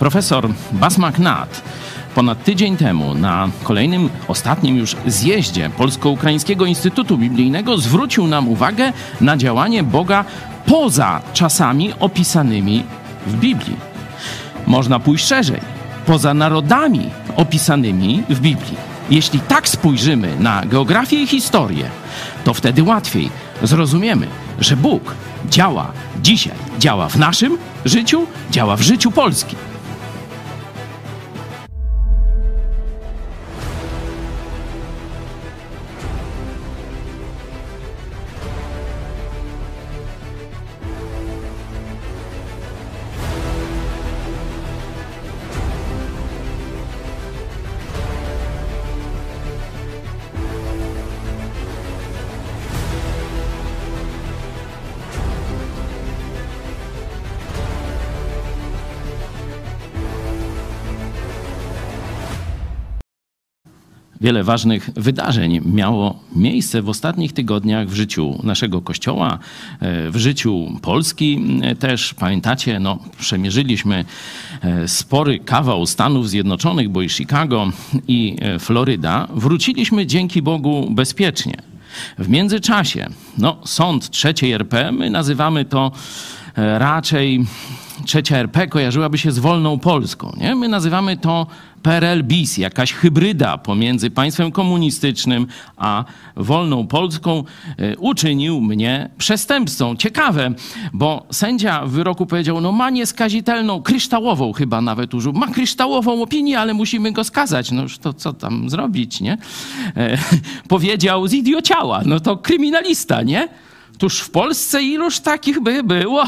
Profesor Bas McNatt ponad tydzień temu na kolejnym, ostatnim już zjeździe Polsko-Ukraińskiego Instytutu Biblijnego zwrócił nam uwagę na działanie Boga poza czasami opisanymi w Biblii. Można pójść szerzej, poza narodami opisanymi w Biblii. Jeśli tak spojrzymy na geografię i historię, to wtedy łatwiej zrozumiemy, że Bóg działa dzisiaj, działa w naszym życiu, działa w życiu Polski. Wiele ważnych wydarzeń miało miejsce w ostatnich tygodniach w życiu naszego kościoła, e, w życiu Polski też. Pamiętacie, no, przemierzyliśmy e, spory kawał Stanów Zjednoczonych, bo i Chicago i e, Floryda. Wróciliśmy dzięki Bogu bezpiecznie. W międzyczasie, no, sąd trzeciej RP, my nazywamy to raczej trzecia RP kojarzyłaby się z wolną Polską. Nie? My nazywamy to PRL bis, jakaś hybryda pomiędzy państwem komunistycznym a wolną Polską, e, uczynił mnie przestępcą. Ciekawe, bo sędzia w wyroku powiedział, no ma nieskazitelną, kryształową chyba nawet użył, ma kryształową opinię, ale musimy go skazać. No już to co tam zrobić, nie? E, powiedział z idiociała, no to kryminalista, nie? Tuż w Polsce iluż takich by było?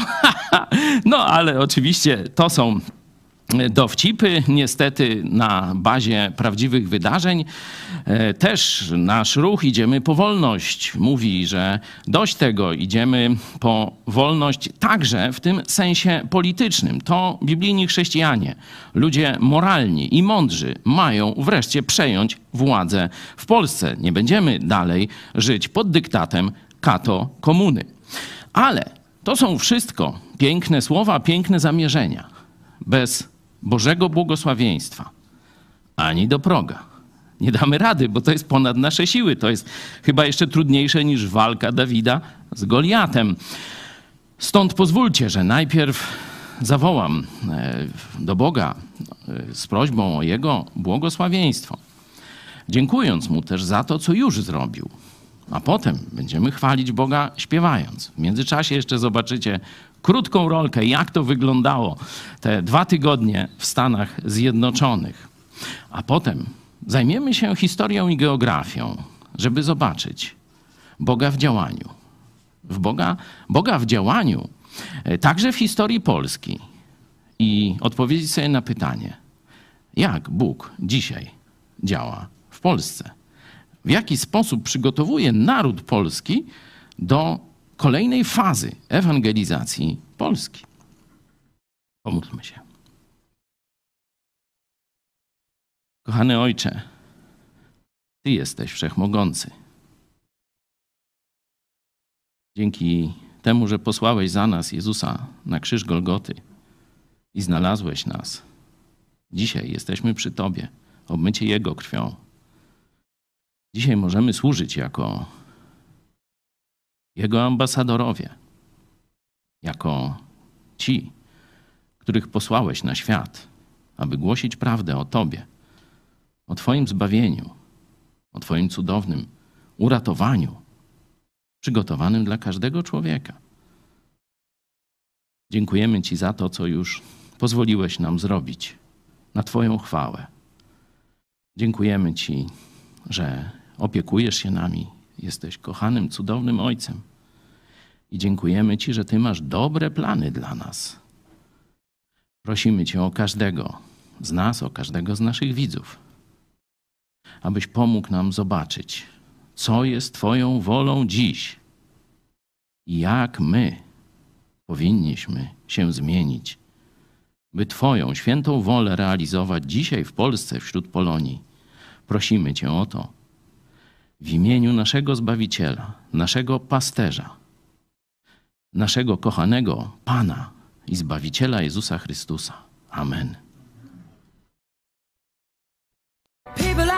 no ale oczywiście to są dowcipy, niestety na bazie prawdziwych wydarzeń. E, też nasz ruch Idziemy po wolność mówi, że dość tego, idziemy po wolność także w tym sensie politycznym. To biblijni chrześcijanie, ludzie moralni i mądrzy mają wreszcie przejąć władzę w Polsce. Nie będziemy dalej żyć pod dyktatem kato komuny. Ale to są wszystko piękne słowa, piękne zamierzenia. Bez Bożego błogosławieństwa ani do proga. Nie damy rady, bo to jest ponad nasze siły. To jest chyba jeszcze trudniejsze niż walka Dawida z Goliatem. Stąd pozwólcie, że najpierw zawołam e, do Boga e, z prośbą o Jego błogosławieństwo, dziękując Mu też za to, co już zrobił. A potem będziemy chwalić Boga śpiewając. W międzyczasie jeszcze zobaczycie krótką rolkę, jak to wyglądało te dwa tygodnie w Stanach Zjednoczonych. A potem zajmiemy się historią i geografią, żeby zobaczyć Boga w działaniu. W Boga, Boga w działaniu, e, także w historii Polski. I odpowiedzieć sobie na pytanie, jak Bóg dzisiaj działa w Polsce. W jaki sposób przygotowuje naród polski do kolejnej fazy ewangelizacji Polski. Pomódlmy się. Kochany Ojcze, Ty jesteś wszechmogący. Dzięki temu, że posłałeś za nas Jezusa na krzyż Golgoty i znalazłeś nas, dzisiaj jesteśmy przy Tobie, obmycie Jego krwią. Dzisiaj możemy służyć jako jego ambasadorowie, jako ci, których posłałeś na świat, aby głosić prawdę o Tobie, o Twoim zbawieniu, o Twoim cudownym uratowaniu, przygotowanym dla każdego człowieka. Dziękujemy Ci za to, co już pozwoliłeś nam zrobić na Twoją chwałę. Dziękujemy Ci, że opiekujesz się nami Jesteś kochanym, cudownym Ojcem. I dziękujemy Ci, że Ty masz dobre plany dla nas. Prosimy Cię o każdego z nas, o każdego z naszych widzów, abyś pomógł nam zobaczyć, co jest Twoją wolą dziś i jak my powinniśmy się zmienić, by Twoją świętą wolę realizować dzisiaj w Polsce wśród Polonii. Prosimy Cię o to w imieniu naszego Zbawiciela, naszego pasterza, naszego kochanego Pana i Zbawiciela Jezusa Chrystusa. Amen. People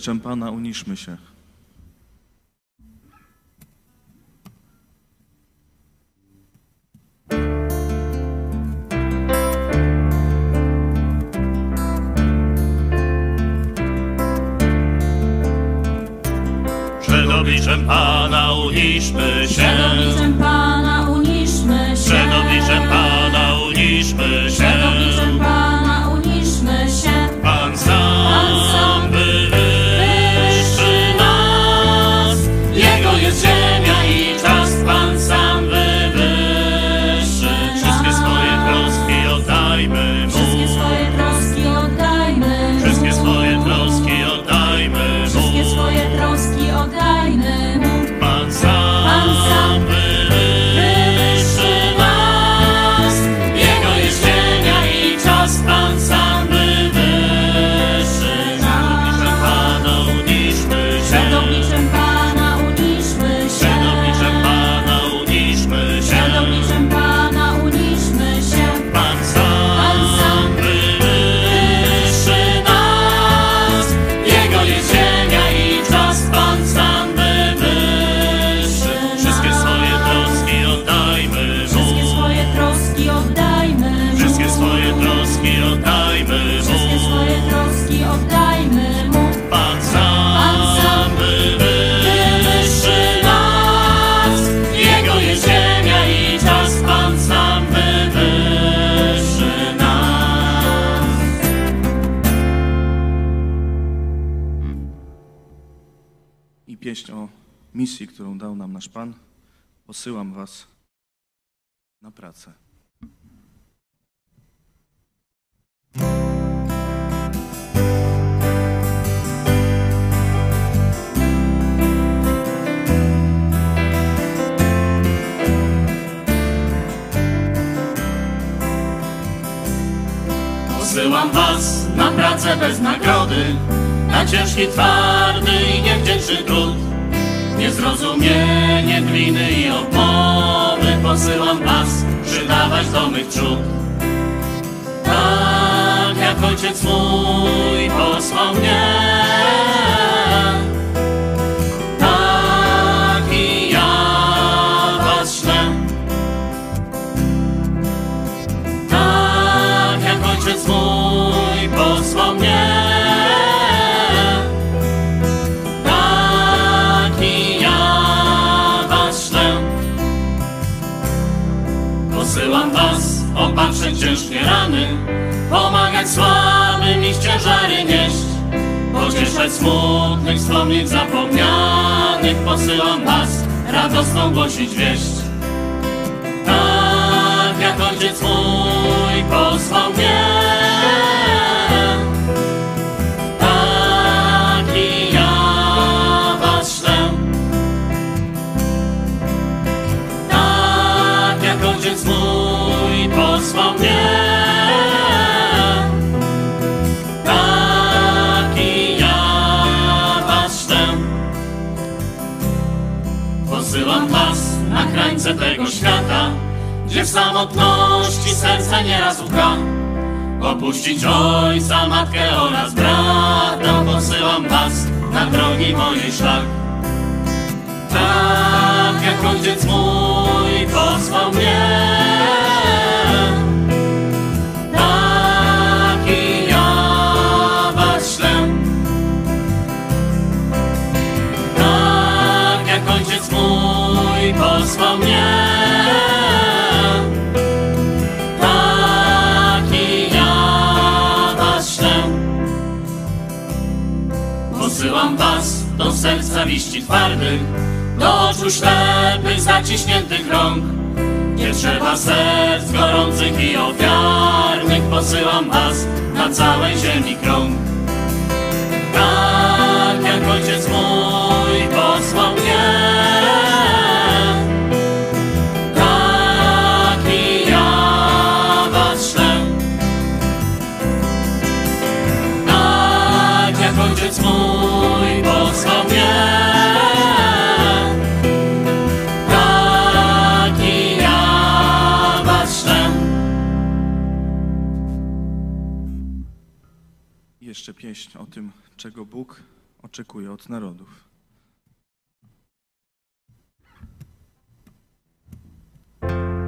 obliczem Pana uniszmy się. Przed obliczem Pana uniszmy się. Pieśń o misji, którą dał nam nasz Pan. Posyłam Was na pracę. Posyłam was na pracę bez nagrody, na ciężki, twardy i niewdzięczny trud. Niezrozumienie, gliny i opory posyłam was przydawać do mych trzód. Tak jak ojciec mój posłał mnie, was opatrzeć ciężkie rany, pomagać słabym ich ciężary nieść, pocieszać smutnych, wspomnieć zapomnianych. Posyłam was radosną głosić wieść. Tak jak ojciec mój posłał mnie, krańce tego świata, gdzie w samotności serce nieraz łka. Opuścić ojca, matkę oraz brata, posyłam was na drogi mojej szlak. Tak jak ojciec mój posłał mnie, posłał mnie, tak i ja was ślę. Posyłam was do serc zawiści twardych, do oczu ślepych, zaciśniętych rąk. Nie trzeba serc gorących i ofiarnych, posyłam was na całej ziemi krąg. Tak jak ojciec mój posłał mnie, jeszcze pieśń o tym, czego Bóg oczekuje od narodów. thank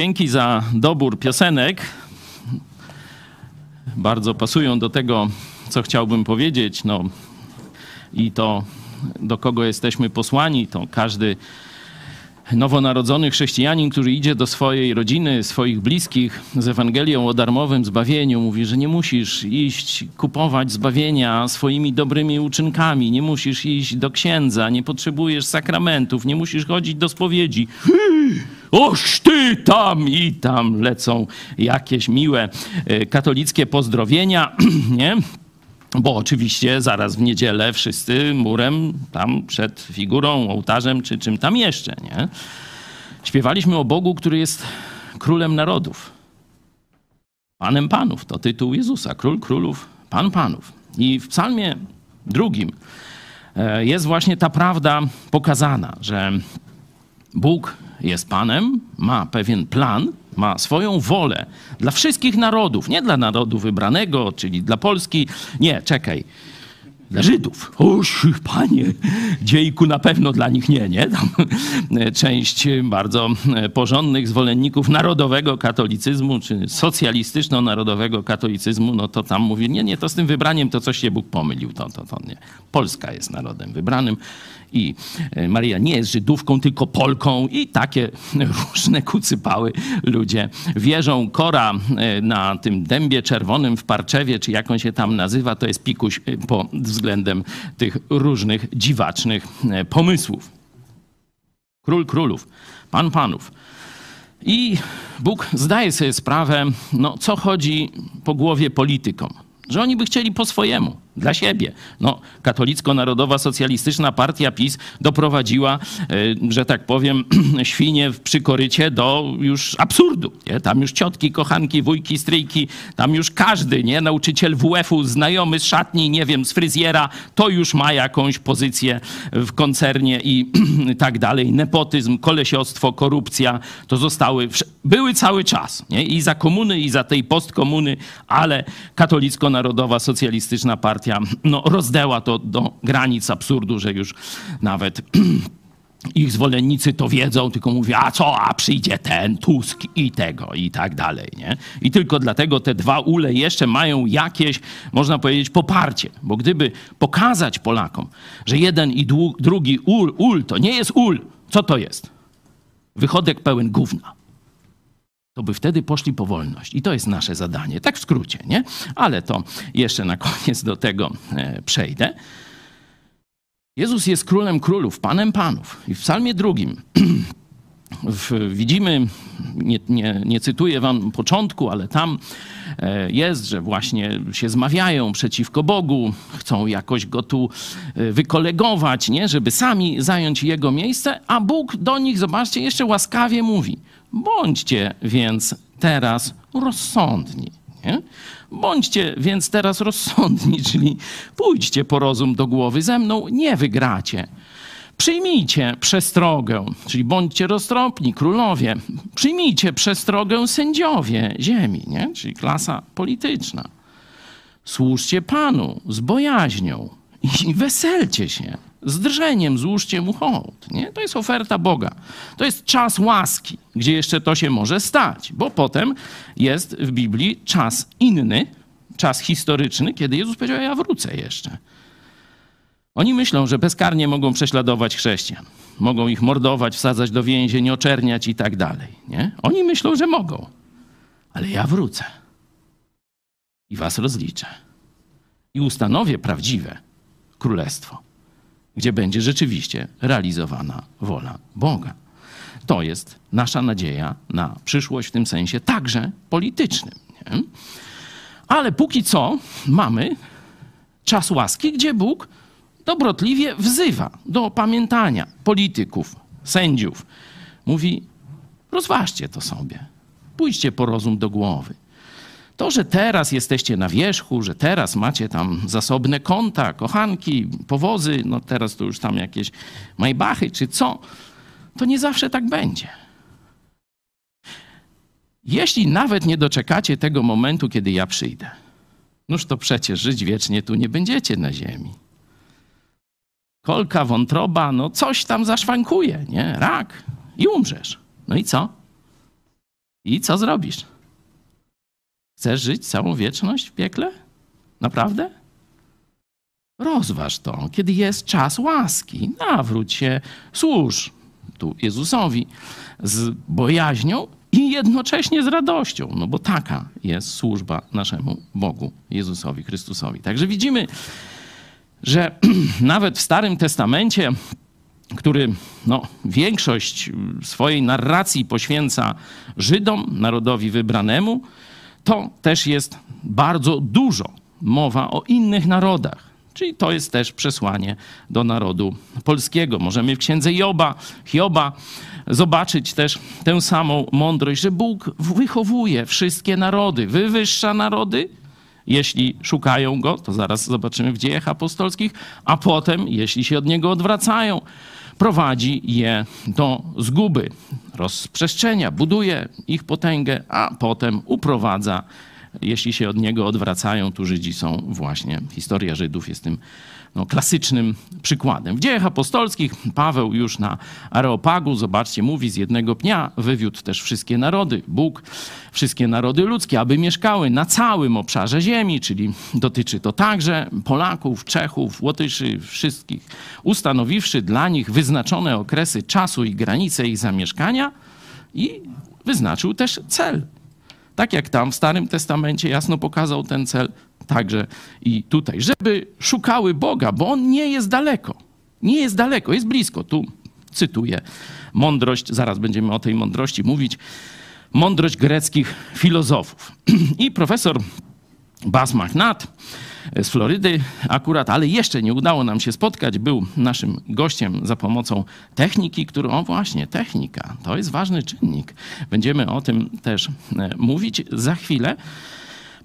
Dzięki za dobór piosenek. Bardzo pasują do tego, co chciałbym powiedzieć. No, I to, do kogo jesteśmy posłani, to każdy nowonarodzony chrześcijanin, który idzie do swojej rodziny, swoich bliskich z Ewangelią o darmowym zbawieniu, mówi, że nie musisz iść kupować zbawienia swoimi dobrymi uczynkami, nie musisz iść do księdza, nie potrzebujesz sakramentów, nie musisz chodzić do spowiedzi. Oż ty tam i tam lecą jakieś miłe e, katolickie pozdrowienia, nie? Bo oczywiście zaraz w niedzielę wszyscy murem tam przed figurą, ołtarzem czy czym tam jeszcze, nie? Śpiewaliśmy o Bogu, który jest królem narodów. Panem panów to tytuł Jezusa. Król królów, pan panów. I w psalmie drugim e, jest właśnie ta prawda pokazana, że Bóg jest Panem, ma pewien plan, ma swoją wolę dla wszystkich narodów, nie dla narodu wybranego, czyli dla Polski. Nie, czekaj. Dla Żydów. Oż, panie, dziejku na pewno dla nich nie, nie? Tam część bardzo porządnych zwolenników narodowego katolicyzmu, czy socjalistyczno-narodowego katolicyzmu, no to tam mówi, nie, nie, to z tym wybraniem to coś się Bóg pomylił, to, to, to nie. Polska jest narodem wybranym i e, Maria nie jest Żydówką, tylko Polką i takie różne kucypały ludzie wierzą. Kora e, na tym dębie czerwonym w Parczewie, czy jak on się tam nazywa, to jest pikuś e, pod względem tych różnych dziwacznych pomysłów. Król królów, pan panów. I Bóg zdaje sobie sprawę, no, co chodzi po głowie politykom. Że oni by chcieli po swojemu dla siebie. No, katolicko-narodowa socjalistyczna partia PiS doprowadziła, e, że tak powiem, świnie przy korycie do już absurdu. Nie? Tam już ciotki, kochanki, wujki, stryjki, tam już każdy, nie? nauczyciel WF-u, znajomy z szatni, nie wiem, z fryzjera, to już ma jakąś pozycję w koncernie i tak dalej. Nepotyzm, kolesiostwo, korupcja, to zostały, były cały czas. Nie? I za komuny, i za tej postkomuny, ale katolicko-narodowa socjalistyczna partia no, rozdęła to do granic absurdu, że już nawet ich zwolennicy to wiedzą, tylko mówią, a co, a przyjdzie ten Tusk i tego i tak dalej, nie? I tylko dlatego te dwa ule jeszcze mają jakieś, można powiedzieć, poparcie, bo gdyby pokazać Polakom, że jeden i drugi ul, ul to nie jest ul, co to jest? Wychodek pełen gówna to by wtedy poszli po wolność. I to jest nasze zadanie, tak w skrócie, nie? Ale to jeszcze na koniec do tego e, przejdę. Jezus jest królem królów, panem panów. I w psalmie drugim widzimy, nie, nie, nie cytuję wam początku, ale tam e, jest, że właśnie się zmawiają przeciwko Bogu, chcą jakoś go tu e, wykolegować, nie? żeby sami zająć jego miejsce, a Bóg do nich, zobaczcie, jeszcze łaskawie mówi – Bądźcie więc teraz rozsądni. Nie? Bądźcie więc teraz rozsądni, czyli pójdźcie po rozum do głowy ze mną, nie wygracie. Przyjmijcie przestrogę, czyli bądźcie roztropni, królowie. Przyjmijcie przestrogę sędziowie ziemi, nie? czyli klasa polityczna. Służcie Panu z bojaźnią i weselcie się z drżeniem złóżcie mu hołd. Nie? To jest oferta Boga. To jest czas łaski, gdzie jeszcze to się może stać, bo potem jest w Biblii czas inny, czas historyczny, kiedy Jezus powiedział, ja wrócę jeszcze. Oni myślą, że bezkarnie mogą prześladować chrześcijan. Mogą ich mordować, wsadzać do więzień, oczerniać i tak dalej. Nie? Oni myślą, że mogą. Ale ja wrócę i was rozliczę. I ustanowię prawdziwe królestwo gdzie będzie rzeczywiście realizowana wola Boga. To jest nasza nadzieja na przyszłość w tym sensie także politycznym. Nie? Ale póki co mamy czas łaski, gdzie Bóg dobrotliwie wzywa do opamiętania polityków, sędziów. Mówi: rozważcie to sobie, pójdźcie po rozum do głowy. To, że teraz jesteście na wierzchu, że teraz macie tam zasobne konta, kochanki, powozy, no teraz to już tam jakieś majbachy czy co, to nie zawsze tak będzie. Jeśli nawet nie doczekacie tego momentu, kiedy ja przyjdę, noż to przecież żyć wiecznie tu nie będziecie na ziemi. kolka, wątroba, no coś tam zaszwankuje, nie? Rak i umrzesz. No i co? I co zrobisz? Chcesz żyć całą wieczność w piekle? Naprawdę? Rozważ to, kiedy jest czas łaski. Nawróć się, służ tu Jezusowi z bojaźnią i jednocześnie z radością, no bo taka jest służba naszemu Bogu, Jezusowi Chrystusowi. Także widzimy, że nawet w Starym Testamencie, który no, większość swojej narracji poświęca Żydom, narodowi wybranemu, to też jest bardzo dużo mowa o innych narodach. Czyli to jest też przesłanie do narodu polskiego. Możemy w księdze Joba, Hioba zobaczyć też tę samą mądrość, że Bóg wychowuje wszystkie narody, wywyższa narody, jeśli szukają go, to zaraz zobaczymy w dziejach apostolskich, a potem, jeśli się od niego odwracają, prowadzi je do zguby, rozprzestrzenia, buduje ich potęgę, a potem uprowadza. Jeśli się od niego odwracają, tu Żydzi są właśnie, historia Żydów jest tym no, klasycznym przykładem. W dziejach apostolskich Paweł już na Areopagu, zobaczcie, mówi z jednego pnia, wywiódł też wszystkie narody, Bóg, wszystkie narody ludzkie, aby mieszkały na całym obszarze ziemi, czyli dotyczy to także Polaków, Czechów, Łotyszy, wszystkich, ustanowiwszy dla nich wyznaczone okresy czasu i granice ich zamieszkania i wyznaczył też cel – tak jak tam w Starym Testamencie jasno pokazał ten cel, także i tutaj, żeby szukały Boga, bo On nie jest daleko. Nie jest daleko, jest blisko. Tu cytuję mądrość, zaraz będziemy o tej mądrości mówić, mądrość greckich filozofów. I profesor Bas Magnat z Florydy akurat, ale jeszcze nie udało nam się spotkać. Był naszym gościem za pomocą techniki, którą, o właśnie, technika, to jest ważny czynnik. Będziemy o tym też e, mówić za chwilę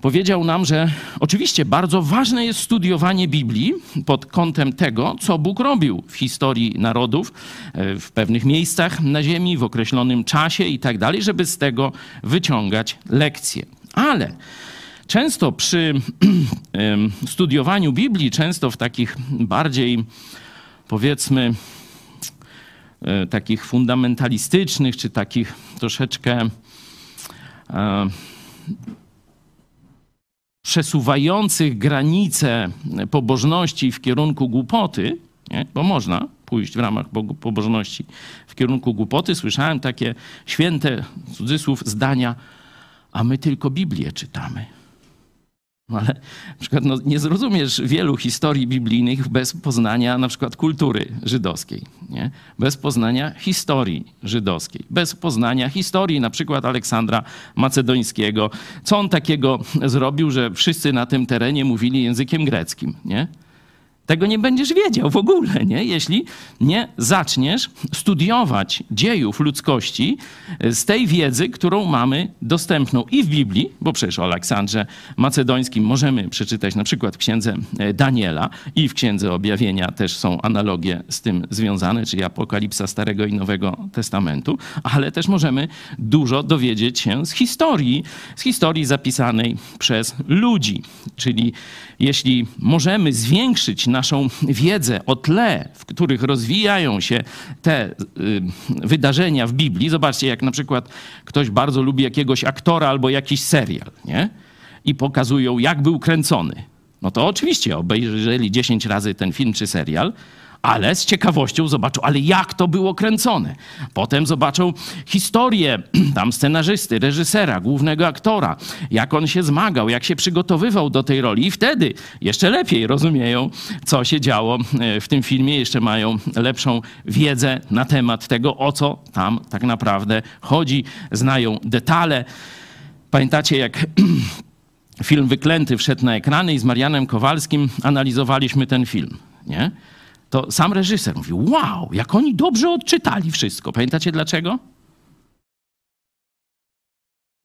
powiedział nam, że oczywiście bardzo ważne jest studiowanie Biblii pod kątem tego, co Bóg robił w historii narodów, e, w pewnych miejscach na Ziemi, w określonym czasie i tak dalej, żeby z tego wyciągać lekcje. Ale Często przy studiowaniu Biblii, często w takich bardziej, powiedzmy, e, takich fundamentalistycznych, czy takich troszeczkę e, przesuwających granice pobożności w kierunku głupoty, nie? bo można pójść w ramach pobożności w kierunku głupoty. Słyszałem takie święte, cudzysłów, zdania, a my tylko Biblię czytamy. No ale na przykład no, nie zrozumiesz wielu historii biblijnych bez poznania na przykład kultury żydowskiej, nie? bez poznania historii żydowskiej, bez poznania historii na przykład Aleksandra Macedońskiego. Co on takiego zrobił, że wszyscy na tym terenie mówili językiem greckim, nie? Tego nie będziesz wiedział w ogóle, nie? jeśli nie zaczniesz studiować dziejów ludzkości z tej wiedzy, którą mamy dostępną i w Biblii, bo przecież o Aleksandrze Macedońskim możemy przeczytać na przykład w księdze e, Daniela i w księdze Objawienia też są analogie z tym związane, czyli Apokalipsa Starego i Nowego Testamentu, ale też możemy dużo dowiedzieć się z historii, z historii zapisanej przez ludzi, czyli jeśli możemy zwiększyć naszą wiedzę o tle, w których rozwijają się te y, wydarzenia w Biblii, zobaczcie, jak na przykład ktoś bardzo lubi jakiegoś aktora albo jakiś serial, nie? I pokazują, jak był kręcony. No to oczywiście obejrzeli 10 razy ten film czy serial, ale z ciekawością zobaczą, ale jak to było kręcone. Potem zobaczą historię tam scenarzysty, reżysera, głównego aktora, jak on się zmagał, jak się przygotowywał do tej roli i wtedy jeszcze lepiej rozumieją, co się działo e, w tym filmie, jeszcze mają lepszą wiedzę na temat tego, o co tam tak naprawdę chodzi, znają detale. Pamiętacie, jak film Wyklęty wszedł na ekrany i z Marianem Kowalskim analizowaliśmy ten film, nie? To sam reżyser mówił: Wow, jak oni dobrze odczytali wszystko. Pamiętacie dlaczego?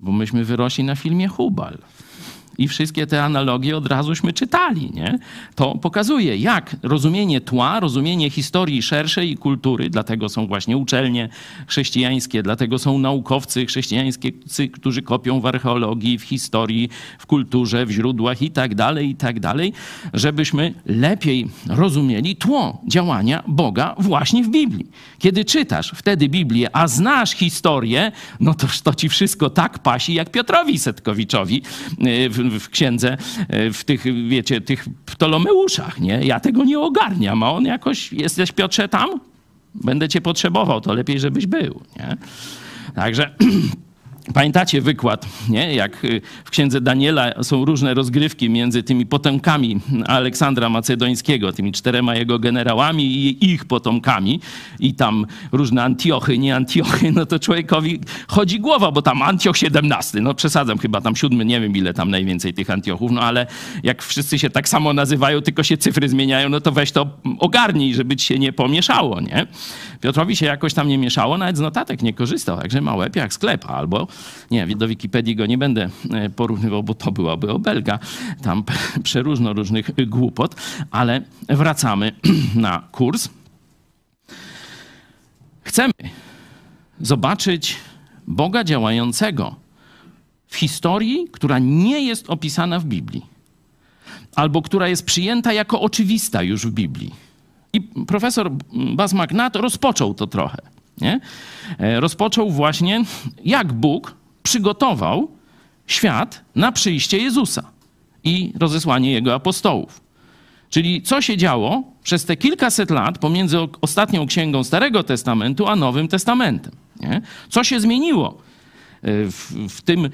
Bo myśmy wyrośli na filmie Hubal. I wszystkie te analogie od razuśmy czytali. Nie? To pokazuje, jak rozumienie tła, rozumienie historii szerszej i kultury, dlatego są właśnie uczelnie chrześcijańskie, dlatego są naukowcy chrześcijańscy, którzy kopią w archeologii, w historii, w kulturze, w źródłach i tak dalej, i tak dalej, żebyśmy lepiej rozumieli tło działania Boga właśnie w Biblii. Kiedy czytasz wtedy Biblię, a znasz historię, no to to ci wszystko tak pasi, jak Piotrowi Setkowiczowi e, w, w księdze, e, w tych, wiecie, tych Ptolomeuszach, nie? Ja tego nie ogarniam, a on jakoś, jesteś Piotrze tam? Będę cię potrzebował, to lepiej, żebyś był, nie? Także... Pamiętacie wykład, nie? jak y, w księdze Daniela są różne rozgrywki między tymi potomkami Aleksandra Macedońskiego, tymi czterema jego generałami i ich potomkami i tam różne Antiochy, nie Antiochy, no to człowiekowi chodzi głowa, bo tam Antioch XVII, no przesadzam chyba tam siódmy, nie wiem ile tam najwięcej tych Antiochów, no ale jak wszyscy się tak samo nazywają, tylko się cyfry zmieniają, no to weź to ogarnij, żeby ci się nie pomieszało, nie? Piotrowi się jakoś tam nie mieszało, nawet z notatek nie korzystał, także ma łeb jak sklep albo nie, do Wikipedii go nie będę e, porównywał, bo to byłaby obelga. Tam przeróżno różnych głupot, ale wracamy na kurs. Chcemy zobaczyć Boga działającego w historii, która nie jest opisana w Biblii, albo która jest przyjęta jako oczywista już w Biblii. I profesor Bas McNatt rozpoczął to trochę. Nie? E, rozpoczął właśnie, jak Bóg przygotował świat na przyjście Jezusa i rozesłanie jego apostołów. Czyli co się działo przez te kilkaset lat pomiędzy ostatnią księgą Starego Testamentu a Nowym Testamentem. Nie? Co się zmieniło e, w, w, tym e,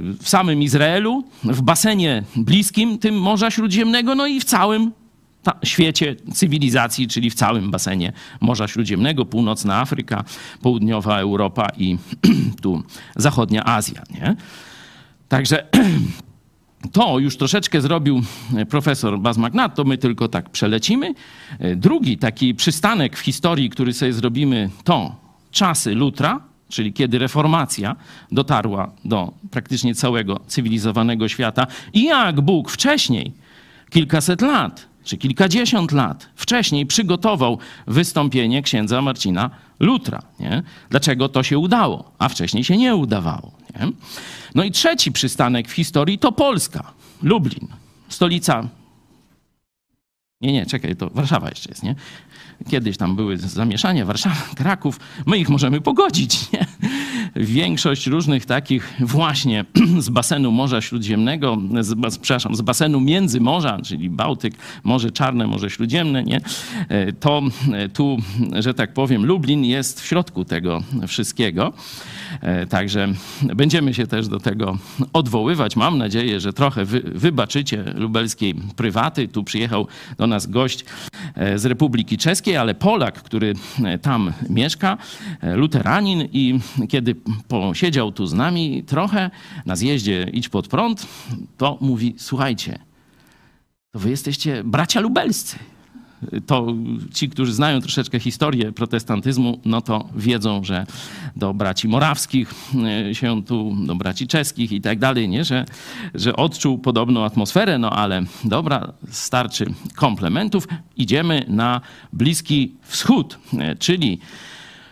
w samym Izraelu, w basenie bliskim tym Morza Śródziemnego, no i w całym świecie cywilizacji, czyli w całym basenie Morza Śródziemnego, północna Afryka, południowa Europa i tu zachodnia Azja. Nie? Także to już troszeczkę zrobił profesor Baz Magnat, to my tylko tak przelecimy. Drugi taki przystanek w historii, który sobie zrobimy, to czasy Lutra, czyli kiedy reformacja dotarła do praktycznie całego cywilizowanego świata i jak Bóg wcześniej, kilkaset lat, czy kilkadziesiąt lat wcześniej przygotował wystąpienie księdza Marcina Lutra. Nie? Dlaczego to się udało, a wcześniej się nie udawało. Nie? No i trzeci przystanek w historii to Polska, Lublin, stolica. Nie, nie, czekaj, to Warszawa jeszcze jest, nie? Kiedyś tam były zamieszania, Warszawa, Kraków, my ich możemy pogodzić. Nie? Większość różnych takich właśnie z basenu Morza Śródziemnego, z, przepraszam, z basenu Międzymorza, czyli Bałtyk, Morze Czarne, Morze Śródziemne, nie? E, to e, tu, że tak powiem, Lublin jest w środku tego wszystkiego. E, także będziemy się też do tego odwoływać. Mam nadzieję, że trochę wy, wybaczycie lubelskiej prywaty. Tu przyjechał do nas gość z Republiki Czeskiej, ale Polak, który tam mieszka, luteranin i kiedy posiedział tu z nami trochę na zjeździe Idź pod prąd, to mówi, słuchajcie, to wy jesteście bracia lubelscy to ci, którzy znają troszeczkę historię protestantyzmu, no to wiedzą, że do braci morawskich e, się tu, do braci czeskich i tak dalej, nie? Że, że odczuł podobną atmosferę, no ale dobra, starczy komplementów. Idziemy na Bliski Wschód, e, czyli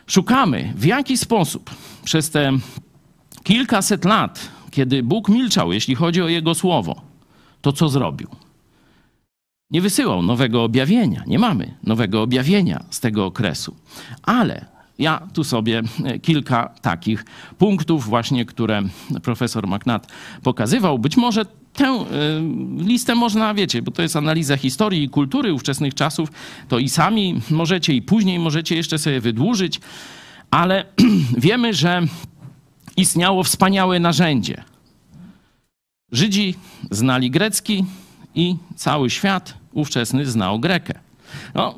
szukamy w jaki sposób przez te kilkaset lat, kiedy Bóg milczał, jeśli chodzi o Jego słowo, to co zrobił? Nie wysyłał nowego objawienia. Nie mamy nowego objawienia z tego okresu. Ale ja tu sobie e, kilka takich punktów, właśnie które profesor McNatt pokazywał. Być może tę e, listę można, wiecie, bo to jest analiza historii i kultury ówczesnych czasów, to i sami możecie, i później możecie jeszcze sobie wydłużyć, ale wiemy, że istniało wspaniałe narzędzie. Żydzi znali grecki i cały świat ówczesny znał Grekę. No,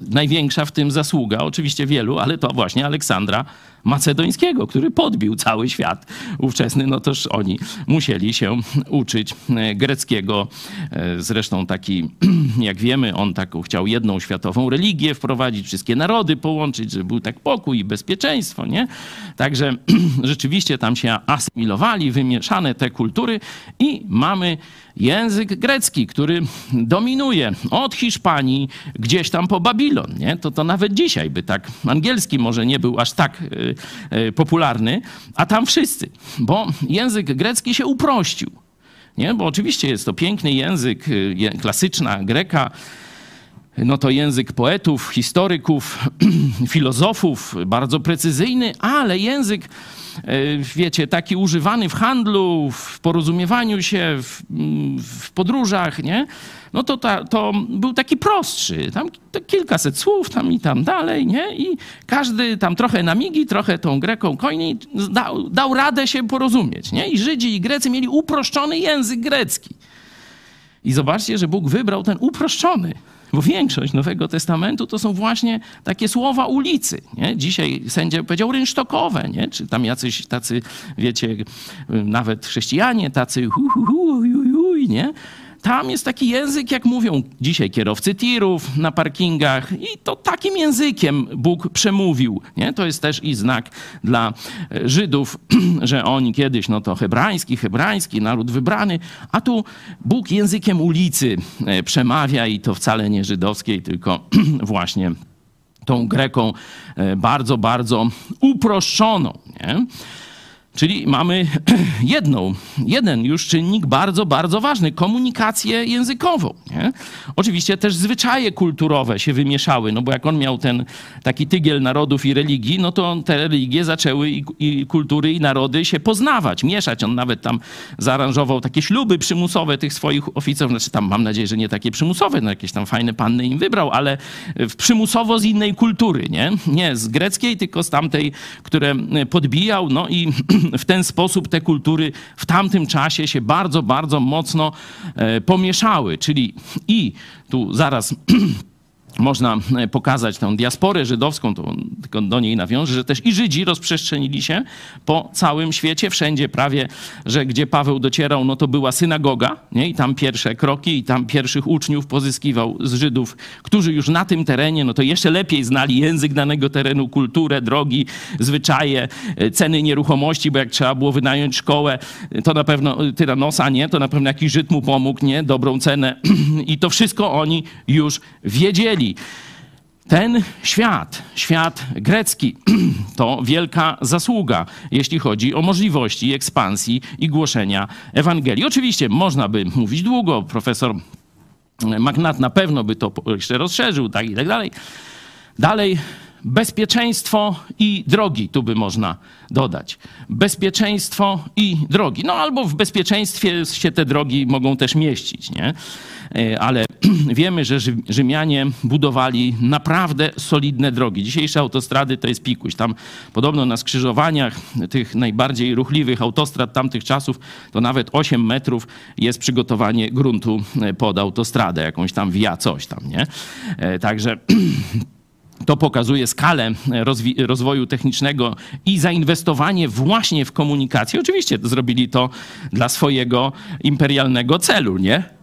największa w tym zasługa, oczywiście wielu, ale to właśnie Aleksandra macedońskiego, który podbił cały świat ówczesny, no toż oni musieli się uczyć e, greckiego. E, zresztą taki, jak wiemy, on taką chciał jedną światową religię wprowadzić, wszystkie narody połączyć, żeby był tak pokój i bezpieczeństwo, nie? Także rzeczywiście tam się asymilowali, wymieszane te kultury i mamy język grecki, który dominuje od Hiszpanii gdzieś tam po Babilon, nie? To, to nawet dzisiaj by tak, angielski może nie był aż tak y, y, popularny, a tam wszyscy, bo język grecki się uprościł, nie? Bo oczywiście jest to piękny język, y, klasyczna greka, no to język poetów, historyków, filozofów, bardzo precyzyjny, ale język E, wiecie, taki używany w handlu, w porozumiewaniu się, w, w podróżach, nie? No to, ta, to był taki prostszy. Tam kilkaset słów, tam i tam dalej, nie? I każdy tam trochę na migi, trochę tą Greką kojni dał, dał radę się porozumieć, nie? I Żydzi i Grecy mieli uproszczony język grecki. I zobaczcie, że Bóg wybrał ten uproszczony. Bo większość Nowego Testamentu to są właśnie takie słowa ulicy. Nie? Dzisiaj sędzia powiedział rynsztokowe, nie? czy tam jacyś tacy, wiecie, nawet chrześcijanie, tacy hu, hu, hu, hu, hu, nie? Tam jest taki język, jak mówią dzisiaj kierowcy tirów na parkingach i to takim językiem Bóg przemówił. Nie? To jest też i znak dla e, Żydów, że oni kiedyś, no to hebrajski, hebrajski, naród wybrany, a tu Bóg językiem ulicy e, przemawia i to wcale nie żydowskiej, tylko właśnie tą Greką e, bardzo, bardzo uproszczoną. Nie? Czyli mamy jedną, jeden już czynnik bardzo, bardzo ważny komunikację językową. Nie? Oczywiście też zwyczaje kulturowe się wymieszały, no bo jak on miał ten taki tygiel narodów i religii, no to te religie zaczęły i, i kultury i narody się poznawać, mieszać. On nawet tam zaaranżował takie śluby przymusowe tych swoich oficerów, znaczy tam mam nadzieję, że nie takie przymusowe, no jakieś tam fajne panny im wybrał, ale przymusowo z innej kultury, nie? Nie z greckiej, tylko z tamtej, które podbijał, no i w ten sposób te kultury w tamtym czasie się bardzo, bardzo mocno e, pomieszały. Czyli i tu zaraz można e, pokazać tę diasporę żydowską, to tylko do niej nawiążę, że też i Żydzi rozprzestrzenili się po całym świecie, wszędzie prawie, że gdzie Paweł docierał, no to była synagoga, nie? i tam pierwsze kroki, i tam pierwszych uczniów pozyskiwał z Żydów, którzy już na tym terenie, no to jeszcze lepiej znali język danego terenu, kulturę, drogi, zwyczaje, e, ceny nieruchomości, bo jak trzeba było wynająć szkołę, to na pewno e, tyranosa, nie? To na pewno jakiś Żyd mu pomógł, nie? Dobrą cenę. I to wszystko oni już wiedzieli. Ten świat, świat grecki, to wielka zasługa, jeśli chodzi o możliwości ekspansji i głoszenia Ewangelii. Oczywiście można by mówić długo, profesor Magnat na pewno by to jeszcze rozszerzył, tak i tak dalej. Dalej, bezpieczeństwo i drogi, tu by można dodać. Bezpieczeństwo i drogi. No albo w bezpieczeństwie się te drogi mogą też mieścić, nie? E, ale wiemy, że Rzymianie budowali naprawdę solidne drogi. Dzisiejsze autostrady to jest pikuś. Tam podobno na skrzyżowaniach tych najbardziej ruchliwych autostrad tamtych czasów to nawet 8 metrów jest przygotowanie gruntu e, pod autostradę, jakąś tam via coś tam, nie? E, także to pokazuje skalę rozwoju technicznego i zainwestowanie właśnie w komunikację. Oczywiście zrobili to dla swojego imperialnego celu, nie?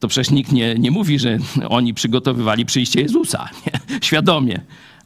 to przecież nikt nie, nie mówi, że oni przygotowywali przyjście Jezusa. Nie? Świadomie.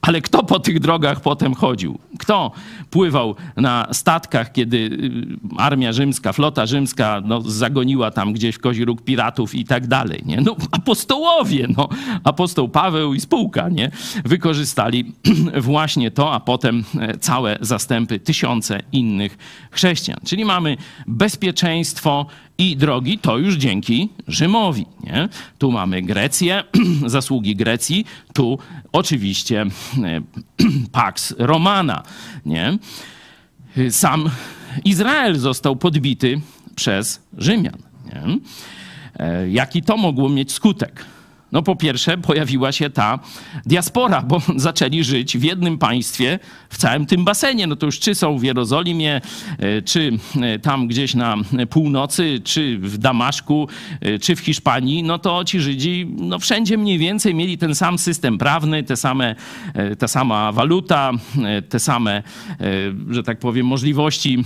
Ale kto po tych drogach potem chodził? Kto pływał na statkach, kiedy y, armia rzymska, flota rzymska no, zagoniła tam gdzieś w kozi róg piratów i tak dalej? Nie? No, apostołowie, no. apostoł Paweł i spółka nie? wykorzystali właśnie to, a potem e, całe zastępy, tysiące innych chrześcijan. Czyli mamy bezpieczeństwo i drogi, to już dzięki Rzymowi. Nie? Tu mamy Grecję, zasługi Grecji, tu oczywiście e, Pax Romana. Nie? Sam Izrael został podbity przez Rzymian. Nie? E, jaki to mogło mieć skutek? No po pierwsze pojawiła się ta diaspora, bo zaczęli żyć w jednym państwie, w całym tym basenie. No to już czy są w Jerozolimie, e, czy e, tam gdzieś na północy, czy w Damaszku, e, czy w Hiszpanii, no to ci Żydzi no wszędzie mniej więcej mieli ten sam system prawny, te same, ta sama waluta, te same, że tak powiem, możliwości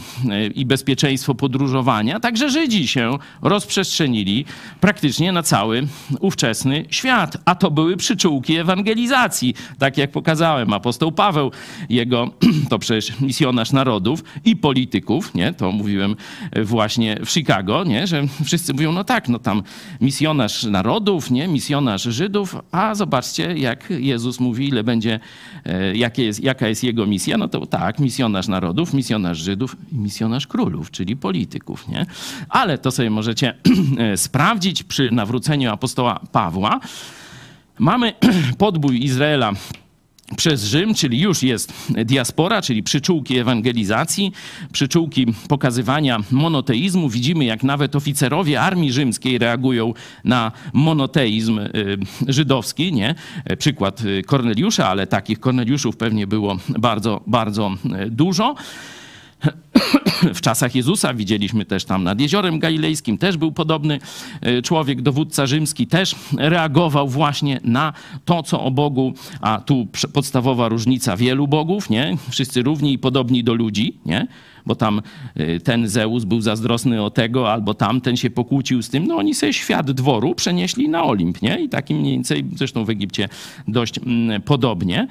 i bezpieczeństwo podróżowania. Także Żydzi się rozprzestrzenili praktycznie na cały ówczesny świat, a to były przyczółki ewangelizacji. Tak jak pokazałem, apostoł Paweł, jego to przecież misjonarz narodów i polityków, nie? To mówiłem właśnie w Chicago, nie? Że wszyscy mówią, no tak, no tam misjonarz narodów, nie? Misjonarz Żydów, a zobaczcie, jak Jezus mówi, ile będzie, e, jakie jest, jaka jest jego misja, no to tak, misjonarz narodów, misjonarz Żydów i misjonarz królów, czyli polityków, nie? Ale to sobie możecie e, sprawdzić przy nawróceniu apostoła Pawła, Mamy podbój Izraela przez Rzym, czyli już jest diaspora, czyli przyczółki ewangelizacji, przyczółki pokazywania monoteizmu. Widzimy, jak nawet oficerowie armii rzymskiej reagują na monoteizm y, żydowski. Nie? Przykład Korneliusza, ale takich Korneliuszów pewnie było bardzo, bardzo y, dużo. W czasach Jezusa widzieliśmy też tam nad Jeziorem Galilejskim, też był podobny e, człowiek, dowódca rzymski, też reagował właśnie na to, co o Bogu, a tu podstawowa różnica wielu bogów, nie? Wszyscy równi i podobni do ludzi, nie? Bo tam e, ten Zeus był zazdrosny o tego, albo tamten się pokłócił z tym. No oni sobie świat dworu przenieśli na Olimp, nie? I takim mniej więcej, zresztą w Egipcie dość mm, podobnie.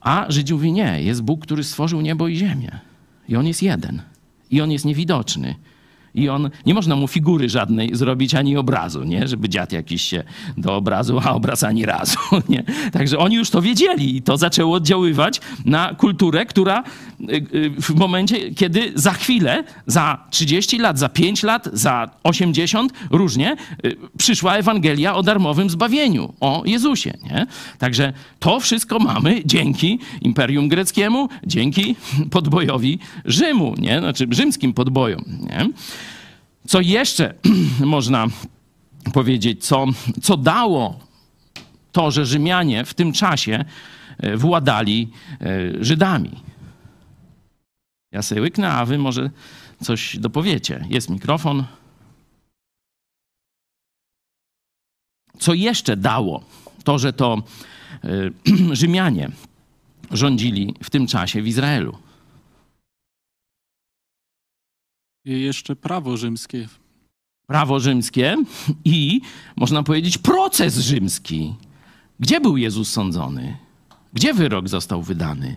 A Żydzi mówi, nie, jest Bóg, który stworzył niebo i ziemię. I on jest jeden. I on jest niewidoczny. I on, nie można mu figury żadnej zrobić ani obrazu, nie? Żeby dziad jakiś się do obrazu, a obraz ani razu, nie? Także oni już to wiedzieli i to zaczęło oddziaływać na kulturę, która y, y, w momencie, kiedy za chwilę, za 30 lat, za 5 lat, za 80, różnie, y, przyszła Ewangelia o darmowym zbawieniu, o Jezusie, nie? Także to wszystko mamy dzięki Imperium Greckiemu, dzięki podbojowi Rzymu, nie? Znaczy rzymskim podbojom, nie? Co jeszcze można powiedzieć, co, co dało to, że Rzymianie w tym czasie e, władali e, Żydami? Ja sobie łyknę, a wy może coś dopowiecie. Jest mikrofon. Co jeszcze dało to, że to e, Rzymianie rządzili w tym czasie w Izraelu? Jeszcze prawo rzymskie. Prawo rzymskie i można powiedzieć proces rzymski. Gdzie był Jezus sądzony? Gdzie wyrok został wydany?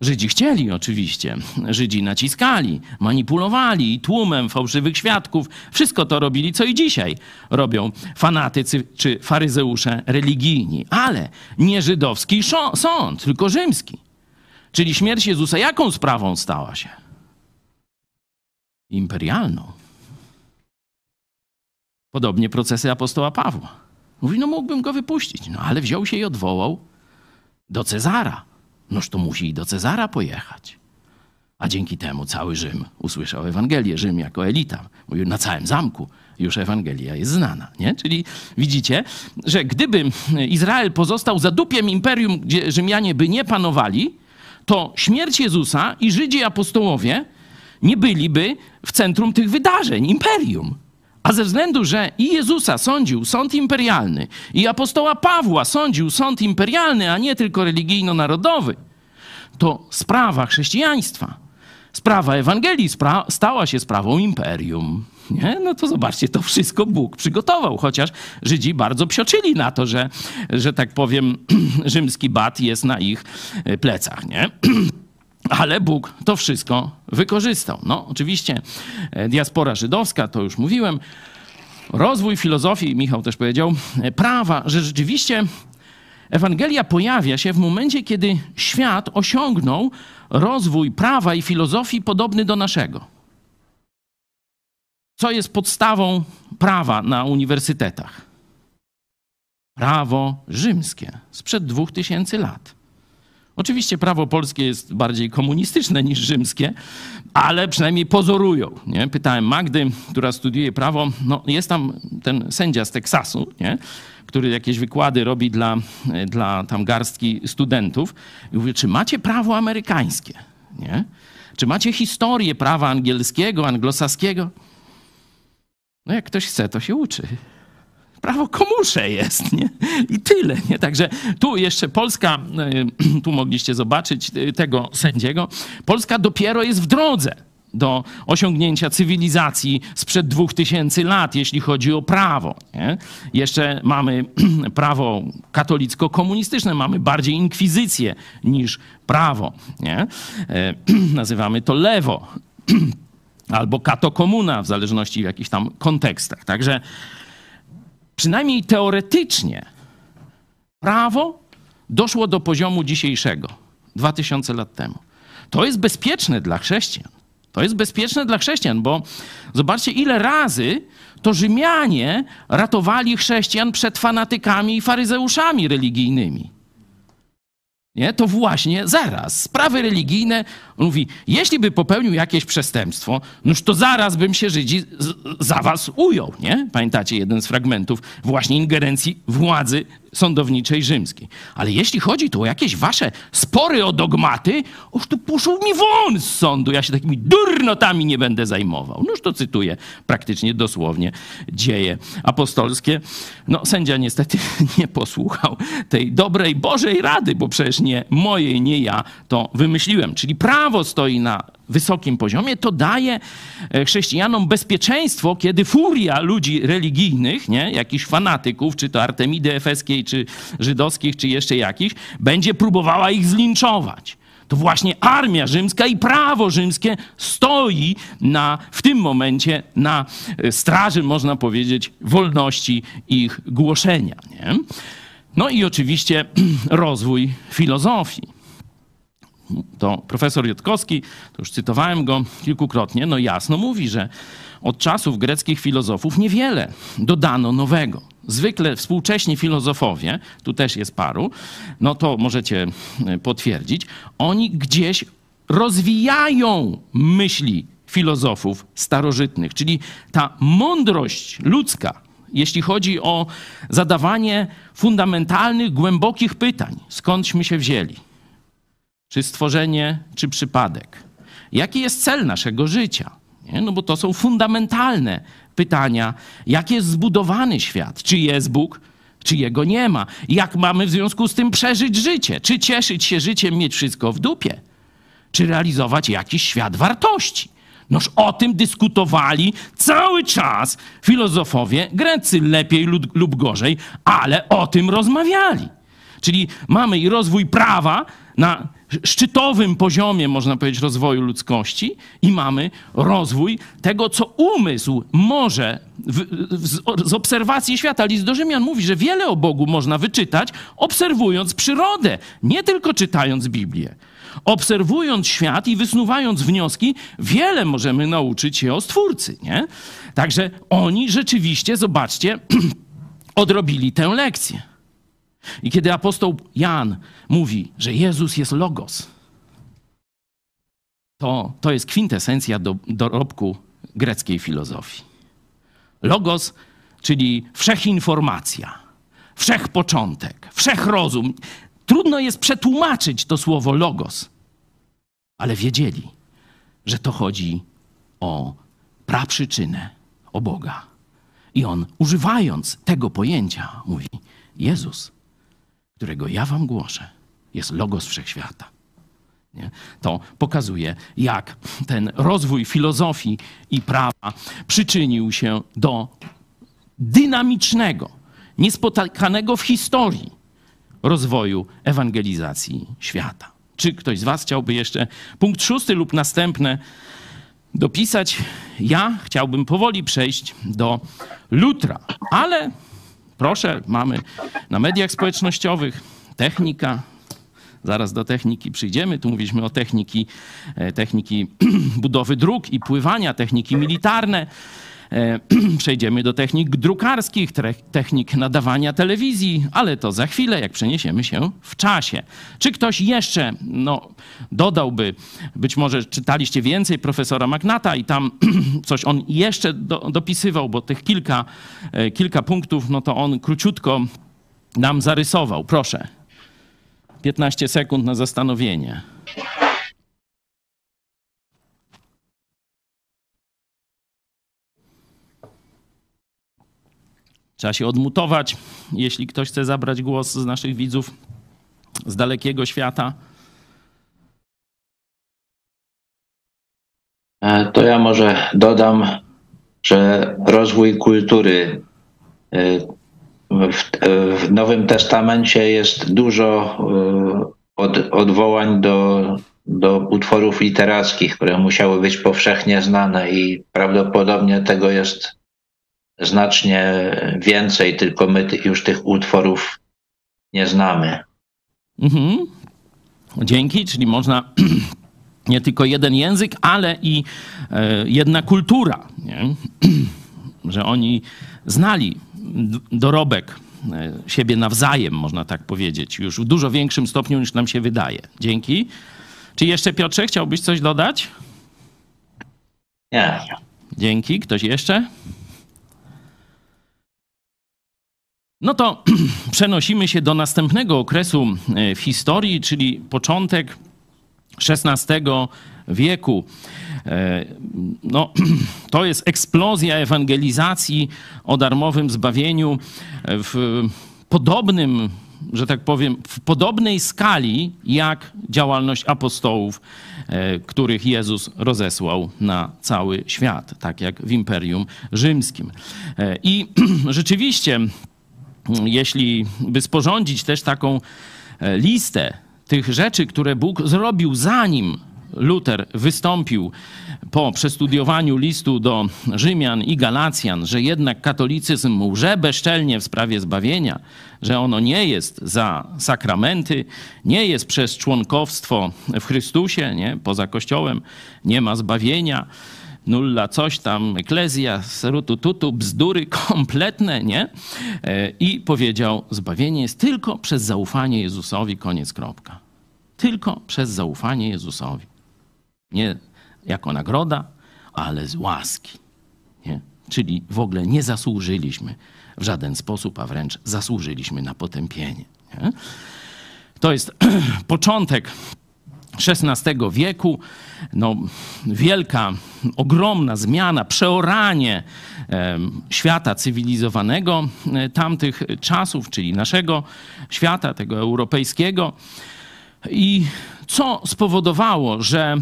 Żydzi chcieli oczywiście. Żydzi naciskali, manipulowali tłumem fałszywych świadków. Wszystko to robili, co i dzisiaj robią fanatycy czy faryzeusze religijni. Ale nie żydowski sąd, tylko rzymski. Czyli śmierć Jezusa jaką sprawą stała się? Imperialną. Podobnie procesy apostoła Pawła. Mówi, no mógłbym go wypuścić, no ale wziął się i odwołał do Cezara. Noż to musi i do Cezara pojechać. A dzięki temu cały Rzym usłyszał Ewangelię. Rzym jako elita. Mówił, na całym zamku już Ewangelia jest znana. Nie? Czyli widzicie, że gdyby Izrael pozostał zadupiem imperium, gdzie Rzymianie by nie panowali, to śmierć Jezusa i Żydzi apostołowie nie byliby w centrum tych wydarzeń, imperium. A ze względu, że i Jezusa sądził sąd imperialny, i apostoła Pawła sądził sąd imperialny, a nie tylko religijno-narodowy, to sprawa chrześcijaństwa, sprawa Ewangelii spra stała się sprawą imperium. Nie? No to zobaczcie, to wszystko Bóg przygotował, chociaż Żydzi bardzo psioczyli na to, że, że tak powiem, rzymski bat jest na ich plecach. Nie? Ale Bóg to wszystko wykorzystał. No, oczywiście e, diaspora żydowska, to już mówiłem. Rozwój filozofii, Michał też powiedział, e, prawa, że rzeczywiście Ewangelia pojawia się w momencie, kiedy świat osiągnął rozwój prawa i filozofii podobny do naszego. Co jest podstawą prawa na uniwersytetach? Prawo rzymskie sprzed dwóch tysięcy lat Oczywiście prawo polskie jest bardziej komunistyczne niż rzymskie, ale przynajmniej pozorują. Nie? Pytałem Magdy, która studiuje prawo, no jest tam ten sędzia z Teksasu, nie? który jakieś wykłady robi dla, dla tam garstki studentów. I mówię, czy macie prawo amerykańskie? Nie? Czy macie historię prawa angielskiego, anglosaskiego? No jak ktoś chce, to się uczy prawo komusze jest, nie? I tyle, nie? Także tu jeszcze Polska, e, tu mogliście zobaczyć e, tego sędziego, Polska dopiero jest w drodze do osiągnięcia cywilizacji sprzed dwóch tysięcy lat, jeśli chodzi o prawo. Nie? Jeszcze mamy prawo katolicko-komunistyczne, mamy bardziej inkwizycję niż prawo. Nie? E, nazywamy to lewo albo katokomuna, w zależności w jakichś tam kontekstach. Także przynajmniej teoretycznie, prawo doszło do poziomu dzisiejszego, 2000 lat temu. To jest bezpieczne dla chrześcijan. To jest bezpieczne dla chrześcijan, bo zobaczcie, ile razy to Rzymianie ratowali chrześcijan przed fanatykami i faryzeuszami religijnymi. Nie? To właśnie zaraz. Sprawy religijne, mówi, jeśli by popełnił jakieś przestępstwo, noż to zaraz bym się Żydzi za was ujął. Nie? Pamiętacie jeden z fragmentów właśnie ingerencji władzy sądowniczej rzymskiej. Ale jeśli chodzi tu o jakieś wasze spory o dogmaty, oż tu poszło mi won z sądu, ja się takimi durnotami nie będę zajmował. Noż to cytuję praktycznie dosłownie dzieje apostolskie. No sędzia niestety nie posłuchał tej dobrej Bożej rady, bo przecież nie mojej, nie ja to wymyśliłem. Czyli prawo stoi na wysokim poziomie, to daje e, chrześcijanom bezpieczeństwo, kiedy furia ludzi religijnych, nie, jakichś fanatyków, czy to Artemidy Efeskiej, czy żydowskich, czy jeszcze jakichś, będzie próbowała ich zlinczować. To właśnie armia rzymska i prawo rzymskie stoi na, w tym momencie na e, straży, można powiedzieć, wolności ich głoszenia. Nie? No i oczywiście rozwój filozofii to profesor Jotkowski, to już cytowałem go kilkukrotnie, no jasno mówi, że od czasów greckich filozofów niewiele dodano nowego. Zwykle współcześni filozofowie, tu też jest paru, no to możecie e, potwierdzić, oni gdzieś rozwijają myśli filozofów starożytnych, czyli ta mądrość ludzka, jeśli chodzi o zadawanie fundamentalnych, głębokich pytań, skądśmy się wzięli, czy stworzenie, czy przypadek? Jaki jest cel naszego życia? Nie? No bo to są fundamentalne pytania. Jak jest zbudowany świat? Czy jest Bóg? Czy jego nie ma? Jak mamy w związku z tym przeżyć życie? Czy cieszyć się życiem, mieć wszystko w dupie? Czy realizować jakiś świat wartości? Noż o tym dyskutowali cały czas filozofowie grecy, lepiej lub, gorzej, ale o tym rozmawiali. Czyli mamy i rozwój prawa na szczytowym poziomie, można powiedzieć, rozwoju ludzkości i mamy rozwój tego, co umysł może w, w, z obserwacji świata. List do Rzymian mówi, że wiele o Bogu można wyczytać, obserwując przyrodę, nie tylko czytając Biblię. Obserwując świat i wysnuwając wnioski, wiele możemy nauczyć się o Stwórcy. Nie? Także oni rzeczywiście, zobaczcie, odrobili tę lekcję. I kiedy apostoł Jan mówi, że Jezus jest logos, to, to jest kwintesencja do, dorobku greckiej filozofii. Logos, czyli wszechinformacja, wszechpoczątek, wszechrozum. Trudno jest przetłumaczyć to słowo logos, ale wiedzieli, że to chodzi o praprzyczynę, o Boga. I on, używając tego pojęcia, mówi: Jezus którego ja wam głoszę, jest logos wszechświata. Nie? To pokazuje, jak ten rozwój filozofii i prawa przyczynił się do dynamicznego, niespotykanego w historii rozwoju ewangelizacji świata. Czy ktoś z Was chciałby jeszcze punkt szósty lub następne dopisać? Ja chciałbym powoli przejść do Lutra, ale Proszę, mamy na mediach społecznościowych technika. Zaraz do techniki przyjdziemy. Tu mówiliśmy o techniki, e, techniki budowy dróg i pływania, techniki militarne. E, przejdziemy do technik drukarskich, technik nadawania telewizji, ale to za chwilę, jak przeniesiemy się w czasie. Czy ktoś jeszcze no, dodałby, być może czytaliście więcej profesora Magnata i tam coś on jeszcze do, dopisywał, bo tych kilka, e, kilka punktów, no to on króciutko nam zarysował. Proszę. 15 sekund na zastanowienie. Trzeba się odmutować, jeśli ktoś chce zabrać głos z naszych widzów z dalekiego świata. E, To ja może dodam, że rozwój kultury e, w, e, w Nowym Testamencie jest dużo od, odwołań do, do utworów literackich, które musiały być powszechnie znane i prawdopodobnie tego jest znacznie więcej, tylko my już tych utworów nie znamy. Mhm. Dzięki, czyli można nie tylko jeden język, ale i e, jedna kultura, nie? że oni znali dorobek e, siebie nawzajem, można tak powiedzieć, już w dużo większym stopniu niż nam się wydaje. Dzięki. Czy jeszcze Piotrze chciałbyś coś dodać? Nie. Dzięki. Ktoś jeszcze? No to przenosimy się do następnego okresu e, w historii, czyli początek XVI wieku. E, No, to jest eksplozja ewangelizacji o darmowym zbawieniu w podobnym, że tak powiem, w podobnej skali jak działalność apostołów, e, których Jezus rozesłał na cały świat, tak jak w Imperium Rzymskim. I rzeczywiście jeśli by sporządzić też taką e, listę tych rzeczy, które Bóg zrobił zanim Luter wystąpił po przestudiowaniu listu do Rzymian i Galacjan, że jednak katolicyzm łże bezczelnie w sprawie zbawienia, że ono nie jest za sakramenty, nie jest przez członkowstwo w Chrystusie, nie? poza Kościołem nie ma zbawienia, nulla coś tam, eklezja, serutu tutu, bzdury kompletne, nie? E, I powiedział, zbawienie jest tylko przez zaufanie Jezusowi, koniec, kropka. Tylko przez zaufanie Jezusowi. Nie jako nagroda, ale z łaski. Nie? Czyli w ogóle nie zasłużyliśmy w żaden sposób, a wręcz zasłużyliśmy na potępienie. Nie? To jest początek XVI wieku, no, wielka, ogromna zmiana, przeoranie świata cywilizowanego e, tamtych czasów, czyli naszego świata, tego europejskiego. I co spowodowało, że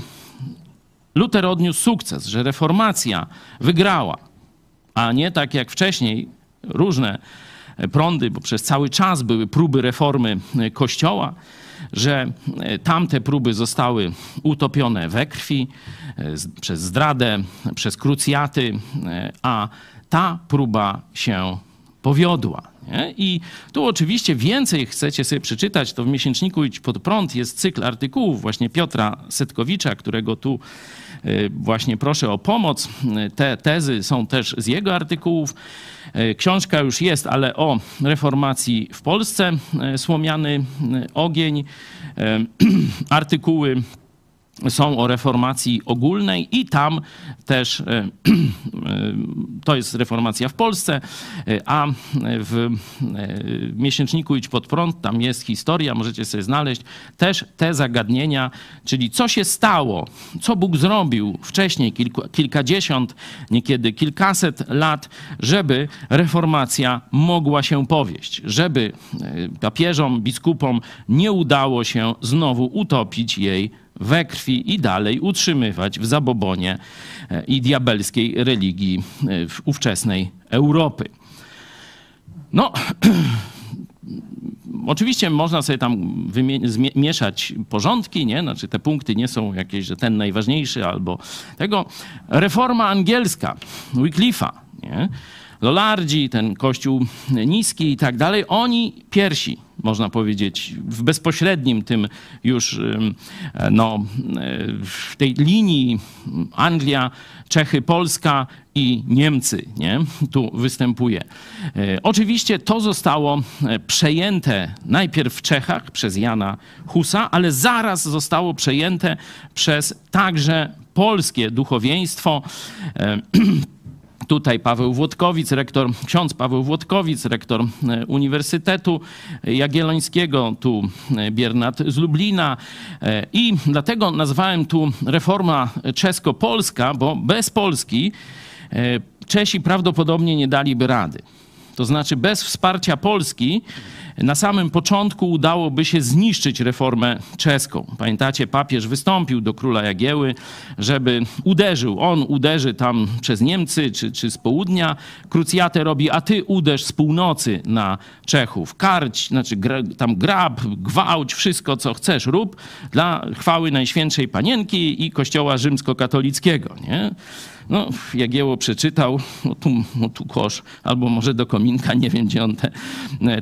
Luter odniósł sukces, że reformacja wygrała, a nie tak jak wcześniej różne prądy, bo przez cały czas były próby reformy Kościoła, że e, tamte próby zostały utopione we krwi e, przez zdradę, przez krucjaty, e, a ta próba się powiodła. Nie? I tu oczywiście więcej chcecie sobie przeczytać, to w miesięczniku Idź pod prąd jest cykl artykułów właśnie Piotra Setkowicza, którego tu właśnie proszę o pomoc. Y, Te tezy są też z jego artykułów. Y, Książka już jest, ale o reformacji w Polsce, y, Słomiany y, ogień, y, artykuły są o reformacji ogólnej i tam też e, e, to jest reformacja w Polsce, e, a w miesięczniku Idź pod prąd, tam jest historia, możecie sobie znaleźć też te zagadnienia, czyli co się stało, co Bóg zrobił wcześniej, kilku, kilkadziesiąt, niekiedy kilkaset lat, żeby reformacja mogła się powieść, żeby papieżom, biskupom nie udało się znowu utopić jej we krwi i dalej utrzymywać w zabobonie e, i diabelskiej religii e, w ówczesnej Europy. No, oczywiście można sobie tam mieszać porządki, nie? Znaczy te punkty nie są jakieś, że ten najważniejszy albo tego. Reforma angielska Wycliffe'a, nie? Lolardzi, ten kościół niski i tak dalej, oni pierwsi, można powiedzieć, w bezpośrednim tym już no, w tej linii Anglia, Czechy, Polska i Niemcy, nie? Tu występuje. E, oczywiście to zostało e, przejęte najpierw w Czechach przez Jana Husa, ale zaraz zostało przejęte przez także polskie duchowieństwo. E, tutaj Paweł Włodkowic, rektor, ksiądz Paweł Włodkowic, rektor Uniwersytetu Jagiellońskiego, tu Biernat z Lublina. I dlatego nazwałem tu reforma czesko-polska, bo bez Polski Czesi prawdopodobnie nie daliby rady. To znaczy, bez wsparcia Polski na samym początku udałoby się zniszczyć reformę czeską. Pamiętacie, papież wystąpił do króla Jagieły, żeby uderzył. On uderzy tam przez Niemcy czy, czy z południa, krucjatę robi, a ty uderz z północy na Czechów. Karć, znaczy gra, tam grab, gwałć, wszystko co chcesz rób dla chwały Najświętszej Panienki i Kościoła rzymskokatolickiego. Nie? No, Jagieło przeczytał, no tu, no tu kosz, albo może do kominka, nie wiem gdzie on te,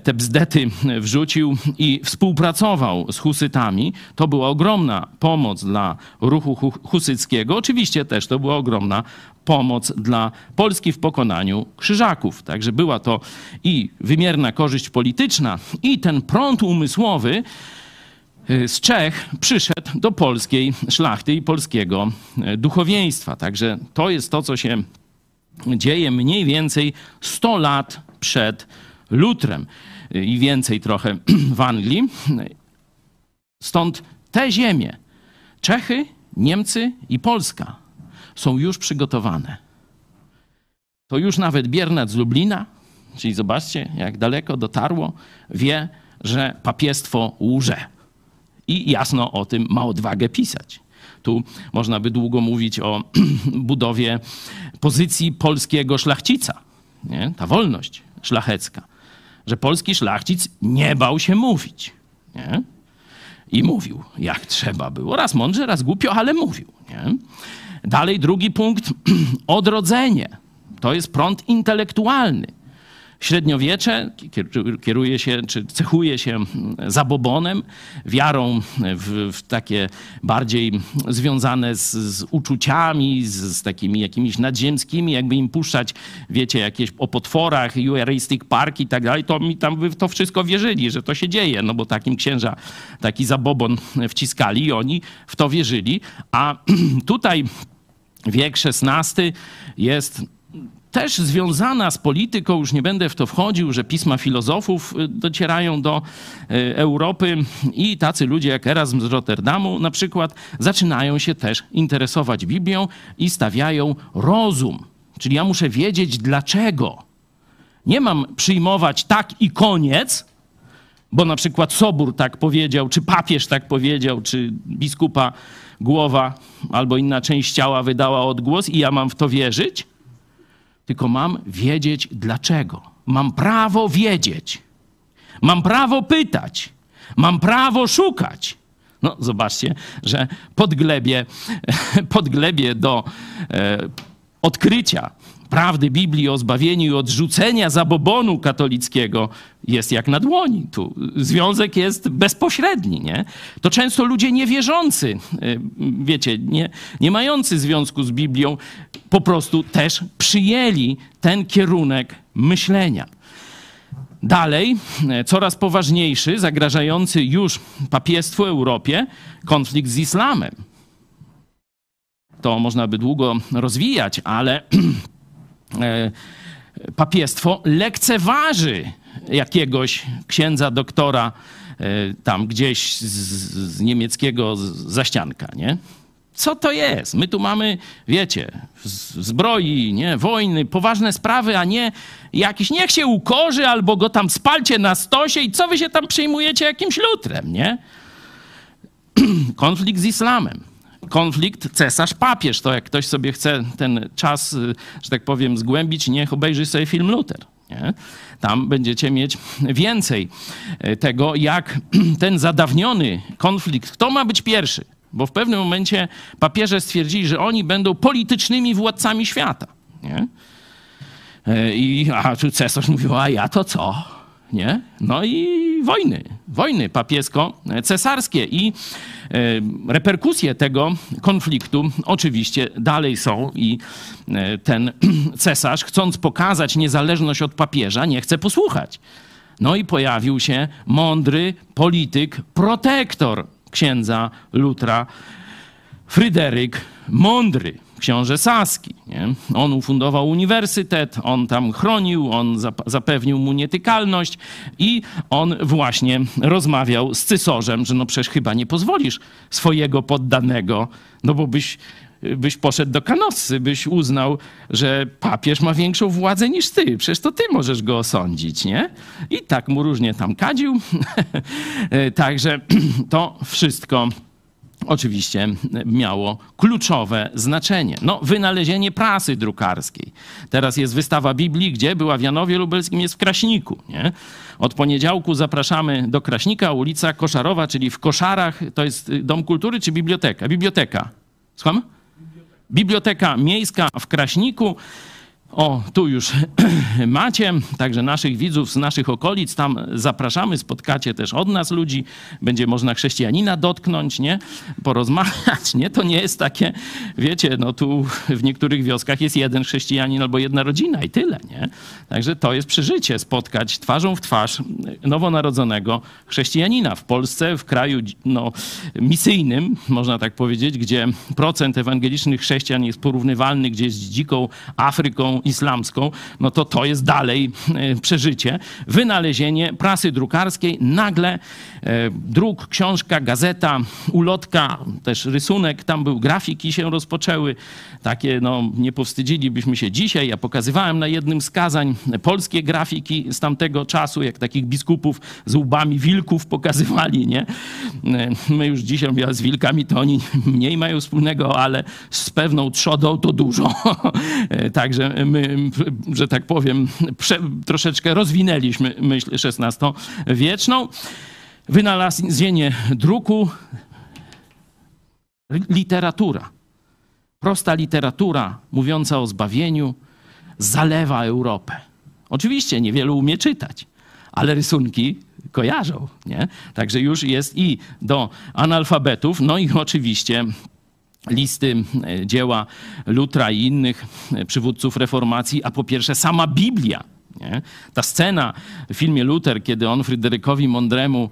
te bzdety wrzucił i współpracował z husytami. To była ogromna pomoc dla ruchu husyckiego. Oczywiście też to była ogromna pomoc dla Polski w pokonaniu krzyżaków. Także była to i wymierna korzyść polityczna, i ten prąd umysłowy, z Czech przyszedł do polskiej szlachty i polskiego y, duchowieństwa. Także to jest to, co się dzieje mniej więcej 100 lat przed Lutrem y, i więcej trochę w Anglii. Stąd te ziemie, Czechy, Niemcy i Polska, są już przygotowane. To już nawet Biernat z Lublina, czyli zobaczcie, jak daleko dotarło, wie, że papiestwo łże i jasno o tym ma odwagę pisać. Tu można by długo mówić o budowie pozycji polskiego szlachcica, nie? ta wolność szlachecka, że polski szlachcic nie bał się mówić. Nie? I mówił, jak trzeba było. Raz mądrze, raz głupio, ale mówił. Nie? Dalej drugi punkt, odrodzenie. To jest prąd intelektualny. Średniowiecze kieruje się, czy cechuje się zabobonem, wiarą w, w takie bardziej związane z, z uczuciami, z, z, takimi jakimiś nadziemskimi, jakby im puszczać, wiecie, jakieś o potworach, Eucharistic Park i tak dalej, to mi tam by w to wszystko wierzyli, że to się dzieje, no bo takim księża taki zabobon wciskali i oni w to wierzyli. A tutaj wiek XVI jest też związana z polityką, już nie będę w to wchodził, że pisma filozofów y, docierają do y, Europy i tacy ludzie jak Erasm z Rotterdamu na przykład zaczynają się też interesować Biblią i stawiają rozum. Czyli ja muszę wiedzieć dlaczego. Nie mam przyjmować tak i koniec, bo na przykład Sobór tak powiedział, czy papież tak powiedział, czy biskupa głowa albo inna część ciała wydała odgłos i ja mam w to wierzyć tylko mam wiedzieć dlaczego. Mam prawo wiedzieć. Mam prawo pytać. Mam prawo szukać. No, zobaczcie, że podglebie, podglebie do e, odkrycia prawdy Biblii o zbawieniu i odrzucenia zabobonu katolickiego jest jak na dłoni. Tu związek jest bezpośredni, nie? To często ludzie niewierzący, y, wiecie, nie, nie mający związku z Biblią, po prostu też przyjęli ten kierunek myślenia. Dalej, y, coraz poważniejszy, zagrażający już papiestwu Europie, konflikt z islamem. To można by długo rozwijać, ale papiestwo lekceważy jakiegoś księdza doktora e, tam gdzieś z, z niemieckiego zaścianka, nie? Co to jest? My tu mamy, wiecie, zbroi, nie, wojny, poważne sprawy, a nie jakiś, niech się ukorzy albo go tam spalcie na stosie i co wy się tam przyjmujecie jakimś lutrem, nie? Konflikt z islamem konflikt cesarz-papież. To jak ktoś sobie chce ten czas, y, że tak powiem, zgłębić, niech obejrzy sobie film Luther. Nie? Tam będziecie mieć więcej y, tego, jak ten zadawniony konflikt, kto ma być pierwszy? Bo w pewnym momencie papieże stwierdzili, że oni będą politycznymi władcami świata. Nie? E, I, a tu cesarz mówił, a ja to co? Nie? No i wojny, wojny papiesko-cesarskie. I e, reperkusje tego konfliktu oczywiście dalej są i e, ten cesarz, chcąc pokazać niezależność od papieża, nie chce posłuchać. No i pojawił się mądry polityk, protektor księdza Lutra, Fryderyk Mądry, książę Saski. Nie? On ufundował uniwersytet, on tam chronił, on zapewnił mu nietykalność i on właśnie rozmawiał z cysorzem, że no przecież chyba nie pozwolisz swojego poddanego, no bo byś byś poszedł do Kanossy, byś uznał, że papież ma większą władzę niż ty. Przecież to ty możesz go osądzić, nie? I tak mu różnie tam kadził. Także to wszystko oczywiście miało kluczowe znaczenie. No, wynalezienie prasy drukarskiej. Teraz jest wystawa Biblii, gdzie była w Janowie Lubelskim, jest w Kraśniku. Nie? Od poniedziałku zapraszamy do Kraśnika, ulica Koszarowa, czyli w Koszarach. To jest Dom Kultury czy biblioteka? Biblioteka. Słucham? Biblioteka Miejska w Kraśniku. O, tu już macie, także naszych widzów z naszych okolic, tam zapraszamy, spotkacie też od nas ludzi, będzie można chrześcijanina dotknąć, nie? Porozmawiać, nie? To nie jest takie, wiecie, no tu w niektórych wioskach jest jeden chrześcijanin albo jedna rodzina i tyle, nie? Także to jest przeżycie, spotkać twarzą w twarz nowonarodzonego chrześcijanina w Polsce, w kraju no, misyjnym, można tak powiedzieć, gdzie procent ewangelicznych chrześcijan jest porównywalny gdzieś z dziką Afryką, islamską, no to to jest dalej e, przeżycie. Wynalezienie prasy drukarskiej, nagle e, druk, książka, gazeta, ulotka, też rysunek, tam był, grafiki się rozpoczęły. Takie, no nie powstydzilibyśmy się dzisiaj. Ja pokazywałem na jednym z kazań polskie grafiki z tamtego czasu, jak takich biskupów z łbami wilków pokazywali, nie? E, my już dzisiaj z wilkami to oni mniej mają wspólnego, ale z pewną trzodą to dużo. Także my, że tak powiem, prze, troszeczkę rozwinęliśmy myśl XVI-wieczną. Wynalezienie druku, literatura. Prosta literatura mówiąca o zbawieniu zalewa Europę. Oczywiście niewielu umie czytać, ale rysunki kojarzą. Nie? Także już jest i do analfabetów, no i oczywiście listy, e, dzieła Lutra i innych e, przywódców reformacji, a po pierwsze sama Biblia. Nie? Ta scena w filmie Luther, kiedy on Fryderykowi Mądremu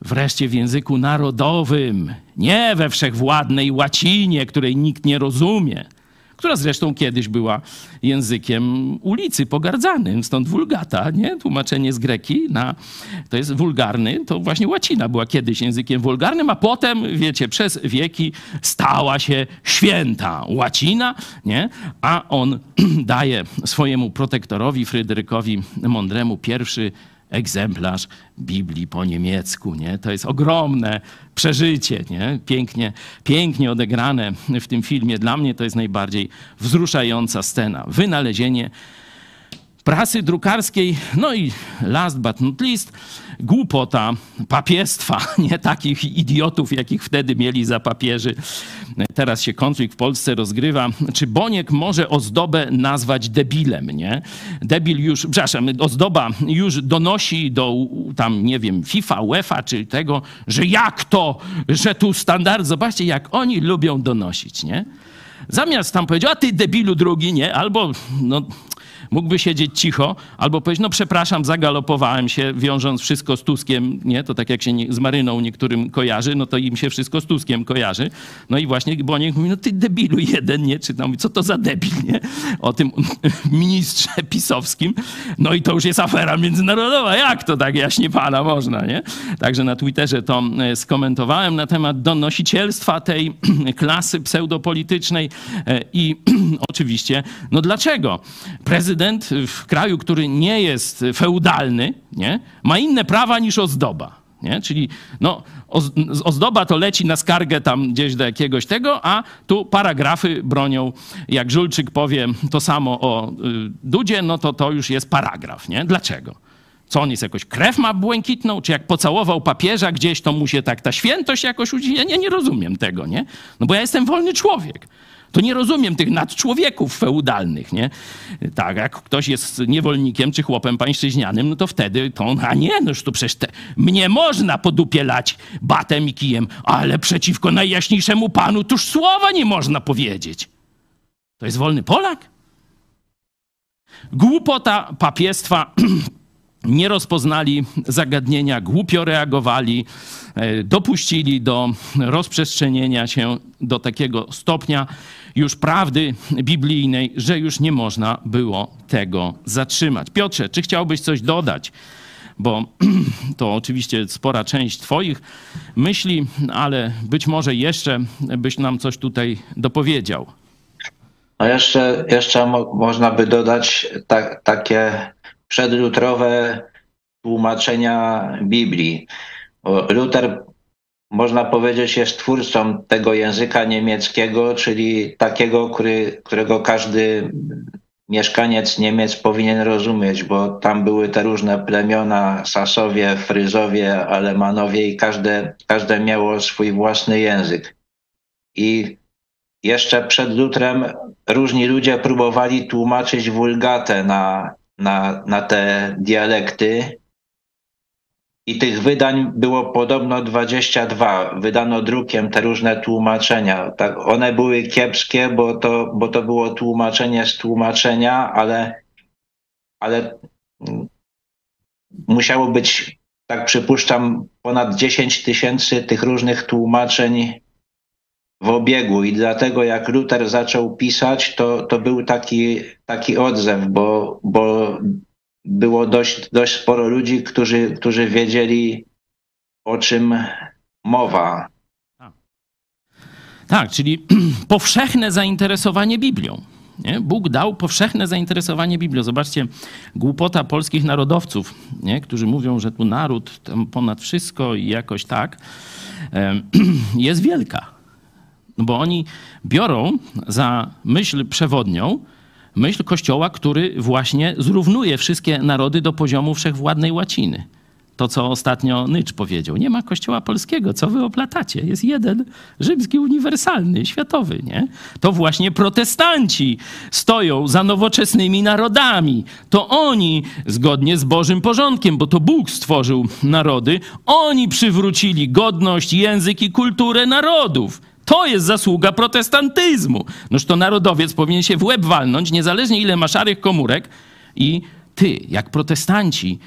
wreszcie w języku narodowym, nie we wszechwładnej łacinie, której nikt nie rozumie, która zresztą kiedyś była językiem ulicy, pogardzanym, stąd wulgata, nie? Tłumaczenie z greki na, to jest wulgarny, to właśnie łacina była kiedyś językiem wulgarnym, a potem, wiecie, przez wieki stała się święta łacina, nie? A on daje swojemu protektorowi, Fryderykowi Mądremu, pierwszy egzemplarz Biblii po niemiecku, nie? To jest ogromne przeżycie, nie? Pięknie, pięknie odegrane w tym filmie. Dla mnie to jest najbardziej wzruszająca scena. Wynalezienie prasy drukarskiej, no i last but not least, głupota papiestwa, nie takich idiotów, jakich wtedy mieli za papieży. Teraz się konflikt w Polsce rozgrywa. Czy Boniek może ozdobę nazwać debilem, nie? Debil już, przepraszam, ozdoba już donosi do tam, nie wiem, FIFA, UEFA czy tego, że jak to, że tu standard, zobaczcie, jak oni lubią donosić, nie? Zamiast tam powiedzieć, a ty debilu drugi, nie? Albo, no, mógłby siedzieć cicho albo powiedzieć, no przepraszam, zagalopowałem się, wiążąc wszystko z Tuskiem, nie? To tak jak się z Maryną niektórym kojarzy, no to im się wszystko z Tuskiem kojarzy. No i właśnie Boniek mówi, no ty debilu jeden, nie? Czy tam, co to za debil, nie? O tym ministrze pisowskim. No i to już jest afera międzynarodowa. Jak to tak jaśnie pana można, nie? Także na Twitterze to e, skomentowałem na temat donosicielstwa tej klasy pseudopolitycznej e, i oczywiście, no dlaczego? Prezydent prezydent w kraju, który nie jest feudalny, nie, ma inne prawa niż ozdoba. Nie? Czyli no, ozdoba to leci na skargę tam gdzieś do jakiegoś tego, a tu paragrafy bronią. Jak Żulczyk powie to samo o y, Dudzie, no to to już jest paragraf. Nie? Dlaczego? Co on jest jakoś krew ma błękitną? Czy jak pocałował papieża gdzieś, to mu się tak ta świętość jakoś udzi? Ja nie, nie rozumiem tego, nie? No bo ja jestem wolny człowiek. To nie rozumiem tych nadczłowieków feudalnych, nie? Tak, jak ktoś jest niewolnikiem czy chłopem pańszczyźnianym, no to wtedy to, a nie, no już to przecież te, mnie można po dupie lać batem i kijem, ale przeciwko najjaśniejszemu Panu tuż słowa nie można powiedzieć. To jest wolny Polak? Głupota papiestwa nie rozpoznali zagadnienia, głupio reagowali, e, dopuścili do rozprzestrzenienia się do takiego stopnia już prawdy biblijnej, że już nie można było tego zatrzymać. Piotrze, czy chciałbyś coś dodać? Bo to oczywiście spora część Twoich myśli, ale być może jeszcze byś nam coś tutaj dopowiedział. No jeszcze, jeszcze mo można by dodać tak, takie przedlutrowe tłumaczenia Biblii. Luther, można powiedzieć, jest twórcą tego języka niemieckiego, czyli takiego, który, którego każdy mieszkaniec Niemiec powinien rozumieć, bo tam były te różne plemiona, Sasowie, Fryzowie, Alemanowie i każde, każde miało swój własny język. I jeszcze przed Lutrem różni ludzie próbowali tłumaczyć wulgatę na, na, na te dialekty. I tych wydań było podobno 22. Wydano drukiem te różne tłumaczenia. Tak, one były kiepskie, bo to, bo to było tłumaczenie z tłumaczenia, ale, ale musiało być, tak przypuszczam, ponad 10 tysięcy tych różnych tłumaczeń w obiegu i dlatego jak Luther zaczął pisać, to, to był taki, taki odzew, bo, bo było dość, dość sporo ludzi, którzy, którzy wiedzieli o czym mowa. Tak, czyli powszechne zainteresowanie Biblią. Nie? Bóg dał powszechne zainteresowanie Biblią. Zobaczcie, głupota polskich narodowców, nie? którzy mówią, że tu naród ponad wszystko i jakoś tak, jest wielka. No bo oni biorą za myśl przewodnią myśl Kościoła, który właśnie zrównuje wszystkie narody do poziomu wszechwładnej łaciny. To, co ostatnio Nycz powiedział. Nie ma Kościoła polskiego, co wy oplatacie? Jest jeden rzymski, uniwersalny, światowy, nie? To właśnie protestanci stoją za nowoczesnymi narodami. To oni, zgodnie z Bożym porządkiem, bo to Bóg stworzył narody, oni przywrócili godność, język i kulturę narodów. To jest zasługa protestantyzmu. Noż to narodowiec powinien się w łeb walnąć, niezależnie ile ma szarych komórek. I ty, jak protestanci,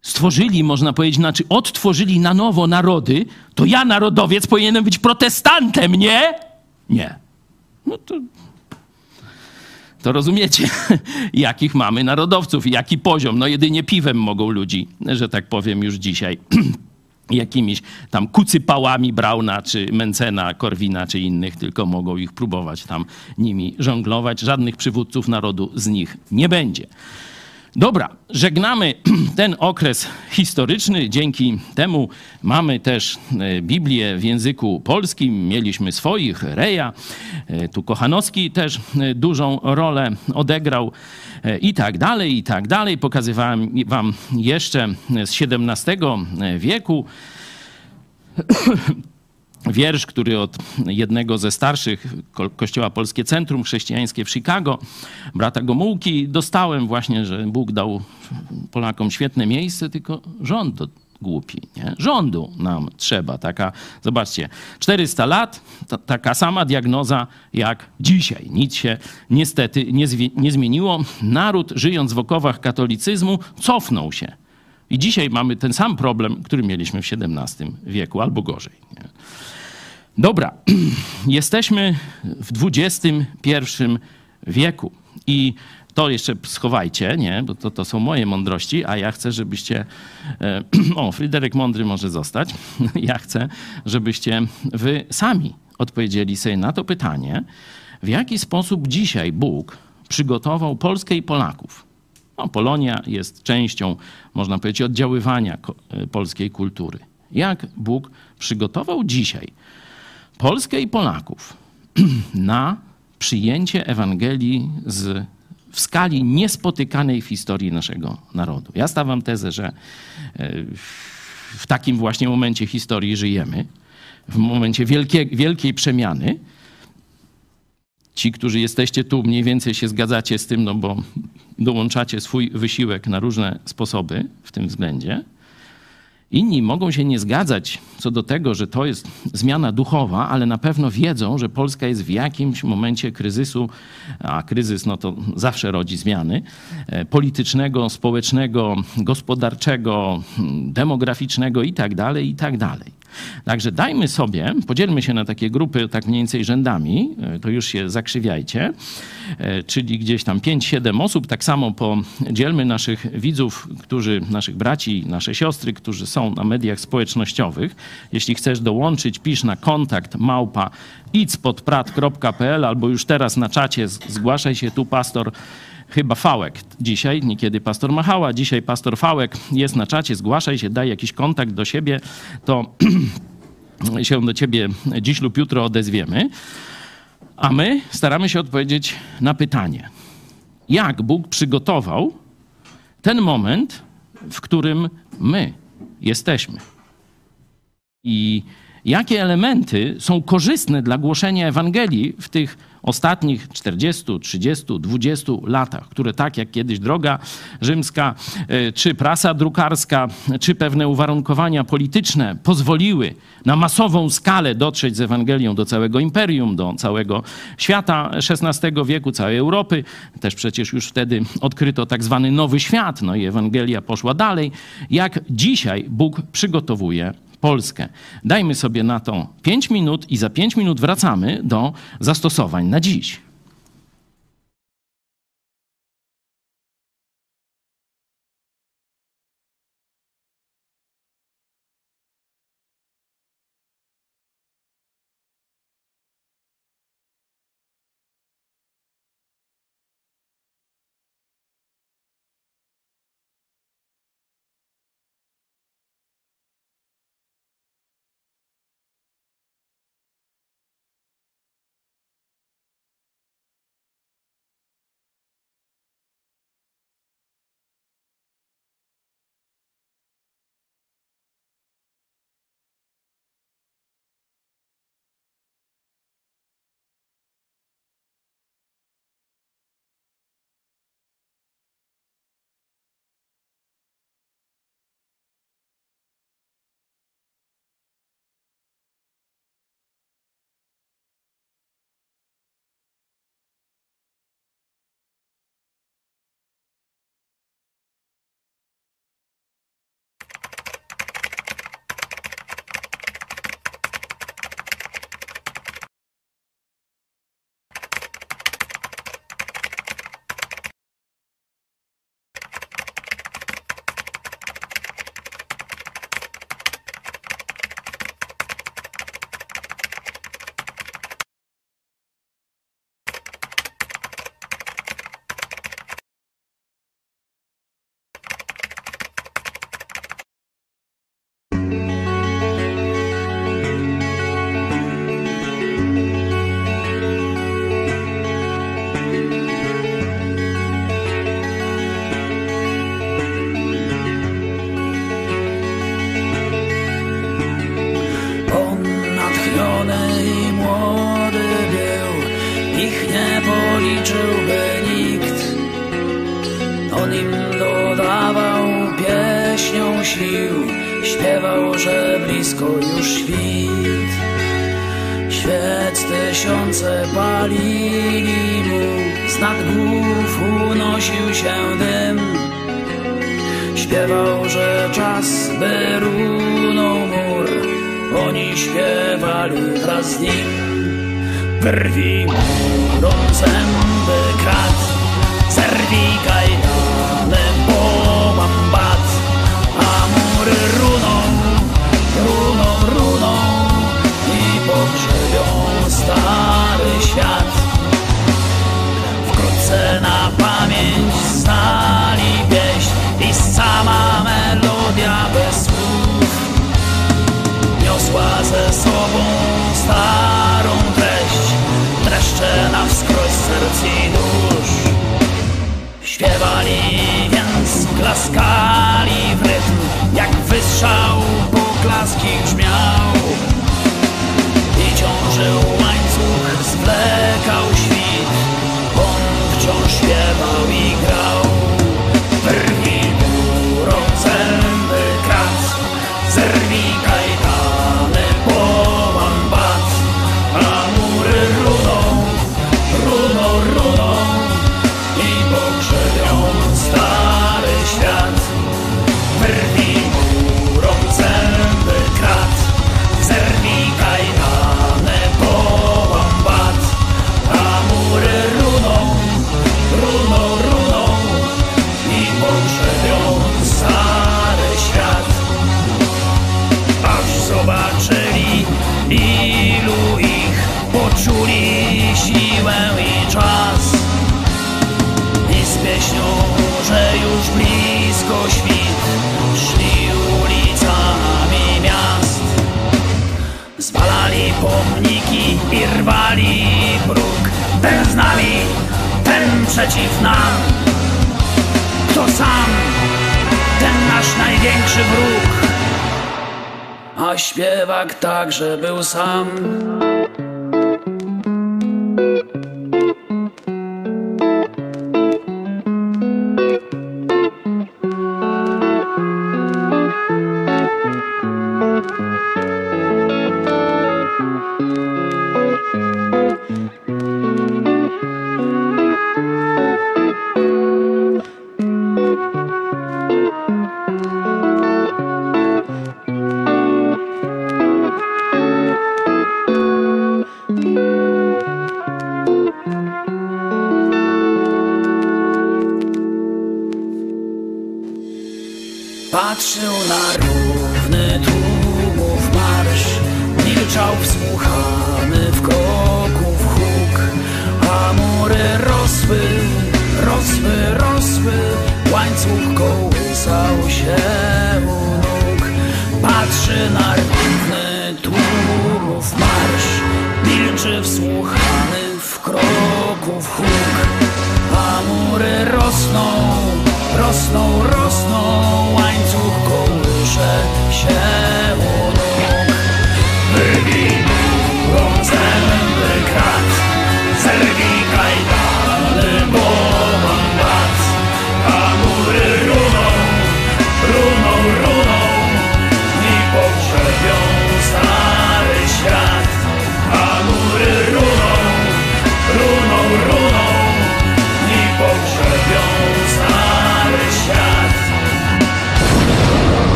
stworzyli, można powiedzieć, znaczy odtworzyli na nowo narody, to ja, narodowiec, powinienem być protestantem, nie? Nie. No to, to rozumiecie, jakich mamy narodowców, jaki poziom. No jedynie piwem mogą ludzi, że tak powiem, już dzisiaj jakimiś tam kucypałami Brauna, czy Mencena, Korwina, czy innych, tylko mogą ich próbować tam nimi żonglować. Żadnych przywódców narodu z nich nie będzie. Dobra, żegnamy ten okres historyczny. Dzięki temu mamy też e, Biblię w języku polskim. Mieliśmy swoich, Reja. E, tu Kochanowski też e, dużą rolę odegrał i tak dalej, i tak dalej. Pokazywałem wam jeszcze z XVII wieku wiersz, który od jednego ze starszych Kościoła Polskie Centrum Chrześcijańskie w Chicago, brata Gomułki, dostałem właśnie, że Bóg dał Polakom świetne miejsce, tylko rząd to głupi. Nie? Rządu nam trzeba. Taka, zobaczcie, 400 lat, taka sama diagnoza jak dzisiaj. Nic się niestety nie, nie zmieniło. Naród, żyjąc w okowach katolicyzmu, cofnął się. I dzisiaj mamy ten sam problem, który mieliśmy w XVII wieku, albo gorzej. Nie? Dobra, jesteśmy w XXI wieku i to jeszcze schowajcie, nie? bo to, to są moje mądrości, a ja chcę, żebyście. E, o, Fryderyk Mądry może zostać. Ja chcę, żebyście wy sami odpowiedzieli sobie na to pytanie, w jaki sposób dzisiaj Bóg przygotował Polskę i Polaków. No, Polonia jest częścią, można powiedzieć, oddziaływania e, polskiej kultury. Jak Bóg przygotował dzisiaj Polskę i Polaków na przyjęcie Ewangelii z, w skali niespotykanej w historii naszego narodu. Ja stawiam tezę, że e, w takim właśnie momencie historii żyjemy, w momencie wielkie, wielkiej przemiany. ci, którzy jesteście tu, mniej więcej się zgadzacie z tym, no bo dołączacie swój wysiłek na różne sposoby w tym względzie. Inni mogą się nie zgadzać co do tego, że to jest zmiana duchowa, ale na pewno wiedzą, że Polska jest w jakimś momencie kryzysu, a kryzys no to zawsze rodzi zmiany e, politycznego, społecznego, gospodarczego, demograficznego itd., tak itd. Tak Także dajmy sobie, podzielmy się na takie grupy tak mniej więcej rzędami, e, to już się zakrzywiajcie, e, czyli gdzieś tam 5-7 osób, tak samo podzielmy naszych widzów, którzy, naszych braci, nasze siostry, którzy są na mediach społecznościowych. Jeśli chcesz dołączyć, pisz na kontakt małpa idspodprat.pl albo już teraz na czacie zgłaszaj się tu pastor chyba Fałek dzisiaj, niekiedy pastor Machała, dzisiaj pastor Fałek jest na czacie, zgłaszaj się, daj jakiś kontakt do siebie, to się do ciebie dziś lub jutro odezwiemy. A my staramy się odpowiedzieć na pytanie, jak Bóg przygotował ten moment, w którym my jesteśmy. I jakie elementy są korzystne dla głoszenia Ewangelii w tych ostatnich 40, 30, 20 latach, które tak jak kiedyś droga rzymska, e, czy prasa drukarska, czy pewne uwarunkowania polityczne pozwoliły na masową skalę dotrzeć z Ewangelią do całego imperium, do całego świata XVI wieku, całej Europy. Też przecież już wtedy odkryto tak zwany Nowy Świat, no i Ewangelia poszła dalej. Jak dzisiaj Bóg przygotowuje Polskę. Dajmy sobie na to 5 minut i za 5 minut wracamy do zastosowań na dziś.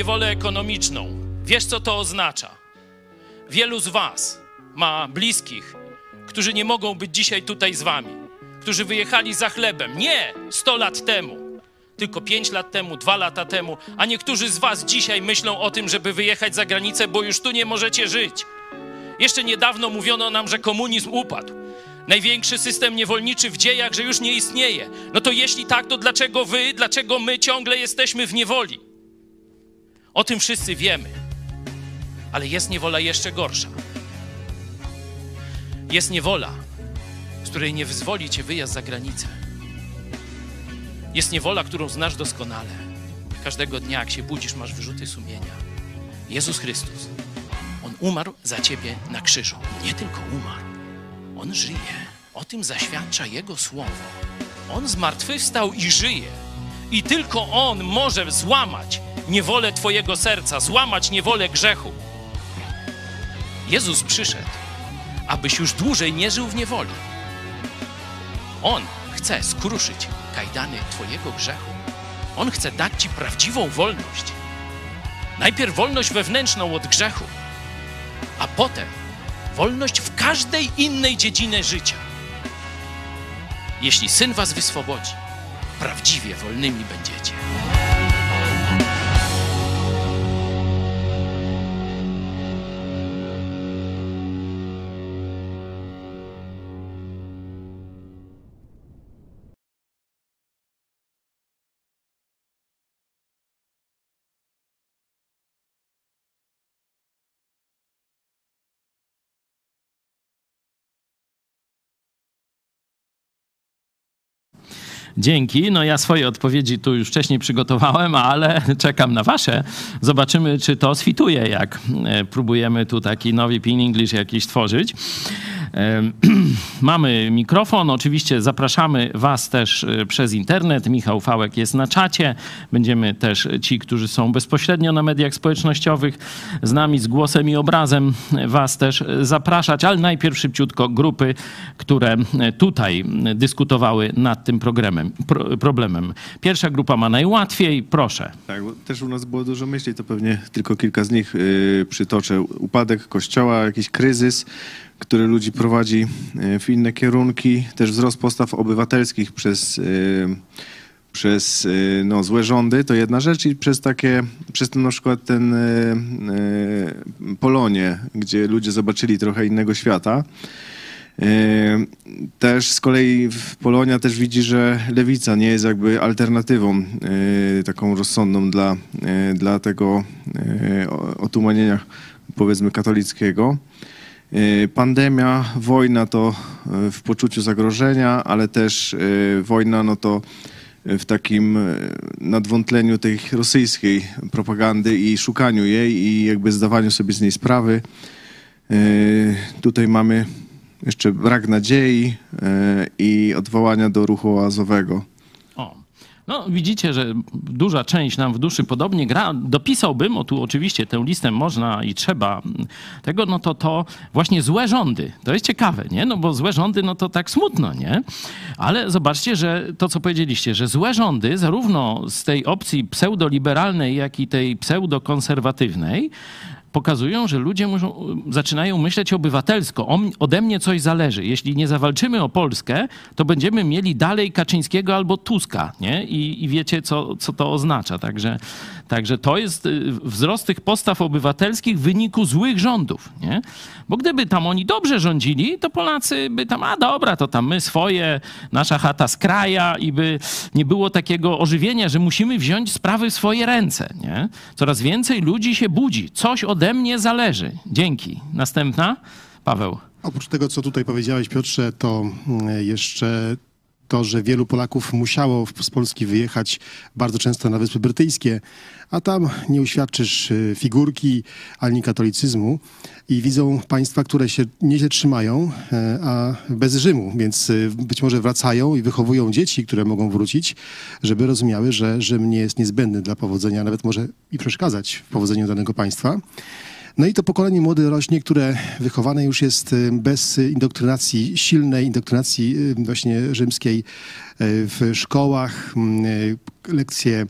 Niewolę ekonomiczną. Wiesz, co to oznacza. Wielu z Was ma bliskich, którzy nie mogą być dzisiaj tutaj z Wami, którzy wyjechali za chlebem. Nie 100 lat temu, tylko 5 lat temu, 2 lata temu, a niektórzy z Was dzisiaj myślą o tym, żeby wyjechać za granicę, bo już tu nie możecie żyć. Jeszcze niedawno mówiono nam, że komunizm upadł. Największy system niewolniczy w dziejach, że już nie istnieje. No to jeśli tak, to dlaczego wy, dlaczego my ciągle jesteśmy w niewoli? O tym wszyscy wiemy. Ale jest niewola jeszcze gorsza. Jest niewola, z której nie wyzwoli cię wyjazd za granicę. Jest niewola, którą znasz doskonale. Każdego dnia, jak się budzisz, masz wyrzuty sumienia. Jezus Chrystus, On umarł za ciebie na krzyżu. Nie tylko umarł, On żyje. O tym zaświadcza Jego słowo. On zmartwychwstał i żyje. I tylko On może złamać niewolę Twojego serca, złamać niewolę grzechu. Jezus przyszedł, abyś już dłużej nie żył w niewoli. On chce skruszyć kajdany Twojego grzechu. On chce dać Ci prawdziwą wolność. Najpierw wolność wewnętrzną od grzechu, a potem wolność w każdej innej dziedzinie życia. Jeśli syn Was wyswobodzi, prawdziwie wolnymi będziecie. Dzięki. No ja swoje odpowiedzi tu już wcześniej przygotowałem, ale czekam na wasze. Zobaczymy, czy to sfituje, jak e, próbujemy tu taki nowy Pin English jakiś tworzyć. Mamy mikrofon, oczywiście zapraszamy Was też e, przez internet. Michał Fałek jest na czacie. Będziemy też ci, którzy są bezpośrednio na mediach społecznościowych z nami, z głosem i obrazem Was też zapraszać, ale najpierw szybciutko grupy, które tutaj dyskutowały nad tym programem, pro, problemem. Pierwsza grupa ma najłatwiej, proszę. Tak, też u nas było dużo myśli, to pewnie tylko kilka z nich y, przytoczę. Upadek kościoła, jakiś kryzys, który ludzi prowadzi y, w inne kierunki, też wzrost postaw obywatelskich przez, y, przez y, no, złe rządy, to jedna rzecz i przez takie, przez ten, na przykład ten Polonię, gdzie ludzie zobaczyli trochę innego świata. Też z kolei Polonia też widzi, że lewica nie jest jakby alternatywą taką rozsądną dla, dla tego otumanienia powiedzmy katolickiego. Y, Pandemia, wojna to y, w poczuciu zagrożenia, ale też y, wojna no to w takim nadwątleniu tej rosyjskiej propagandy i szukaniu jej i jakby zdawaniu sobie z niej sprawy. Tutaj mamy jeszcze brak nadziei i odwołania do ruchu oazowego. No, widzicie, że duża część nam w duszy podobnie gra. Dopisałbym, o tu oczywiście tę listę można i trzeba tego, no to to właśnie złe rządy. To jest ciekawe, nie? No bo złe rządy, no to tak smutno, nie? Ale zobaczcie, że to, co powiedzieliście, że złe rządy, zarówno z tej opcji pseudoliberalnej, jak i tej pseudokonserwatywnej, pokazują, że ludzie muszą, zaczynają myśleć obywatelsko. O, ode mnie coś zależy. Jeśli nie zawalczymy o Polskę, to będziemy mieli dalej Kaczyńskiego albo Tuska. Nie? I, I wiecie, co, co to oznacza. Także, także to jest y, wzrost tych postaw obywatelskich w wyniku złych rządów. Nie? Bo gdyby tam oni dobrze rządzili, to Polacy by tam, a dobra, to tam my swoje, nasza chata z kraja i by nie było takiego ożywienia, że musimy wziąć sprawy w swoje ręce. Nie? Coraz więcej ludzi się budzi. Coś ode mnie zależy. Dzięki. Następna? Paweł. Oprócz tego, co tutaj powiedziałeś, Piotrze, to mm, jeszcze to, że wielu Polaków musiało z Polski wyjechać bardzo często na Wyspy Brytyjskie, a tam nie uświadczysz y, figurki ani katolicyzmu i widzą państwa, które się nieźle trzymają, e, a bez Rzymu, więc y, być może wracają i wychowują dzieci, które mogą wrócić, żeby rozumiały, że Rzym nie jest niezbędny dla powodzenia, nawet może i przeszkadzać w powodzeniu danego państwa. No i to pokolenie młode rośnie, które wychowane już jest y, bez indoktrynacji, silnej indoktrynacji y, właśnie rzymskiej y, w szkołach. mm, Lekcje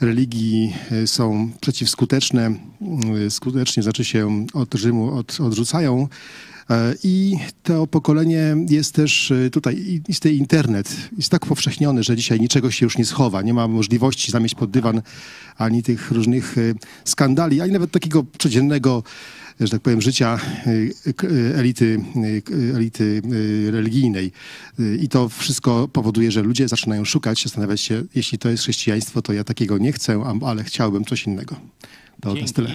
religii są przeciwskuteczne, skutecznie znaczy się od Rzymu od, odrzucają. E, I to pokolenie jest też y, tutaj, i- istnieje internet, jest tak powszechniony, że dzisiaj niczego się już nie schowa. Nie ma możliwości zamieść pod dywan ani tych różnych y, skandali, ani nawet takiego codziennego, że tak powiem, życia elity, elity religijnej. I to wszystko powoduje, że ludzie zaczynają szukać, zastanawiać się, jeśli to jest chrześcijaństwo, to ja takiego nie chcę, ale chciałbym coś innego. To jest tyle.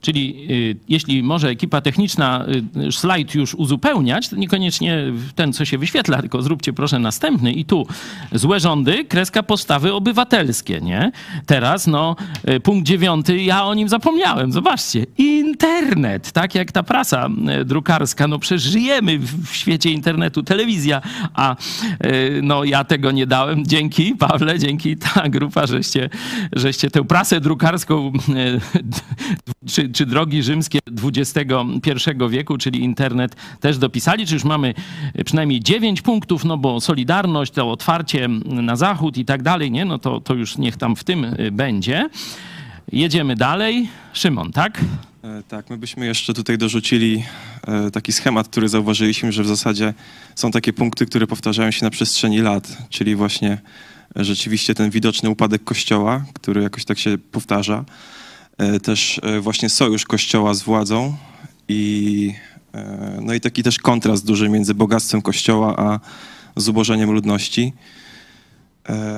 Czyli y, jeśli może ekipa techniczna y, slajd już uzupełniać, to niekoniecznie ten, co się wyświetla, tylko zróbcie proszę następny. I tu złe rządy, kreska postawy obywatelskie, nie? Teraz, no, y, punkt dziewiąty, ja o nim zapomniałem. Zobaczcie, internet, tak jak ta prasa drukarska, no przecież żyjemy w, świecie internetu, telewizja, a no ja tego nie dałem. Dzięki, Pawle, dzięki ta grupa, żeście, żeście tę prasę drukarską czy, czy drogi rzymskie XXI wieku, czyli internet też dopisali, czy już mamy przynajmniej 9 punktów, no bo Solidarność, to otwarcie na zachód i tak dalej, nie? No to, to już niech tam w tym y, będzie. Jedziemy dalej. Szymon, tak? E, Tak, my byśmy jeszcze tutaj dorzucili e, taki schemat, który zauważyliśmy, że w zasadzie są takie punkty, które powtarzają się na przestrzeni lat, czyli właśnie e, rzeczywiście ten widoczny upadek kościoła, który jakoś tak się powtarza. E, Też e, właśnie sojusz kościoła z władzą i e, no i taki też kontrast duży między bogactwem kościoła a zubożeniem ludności.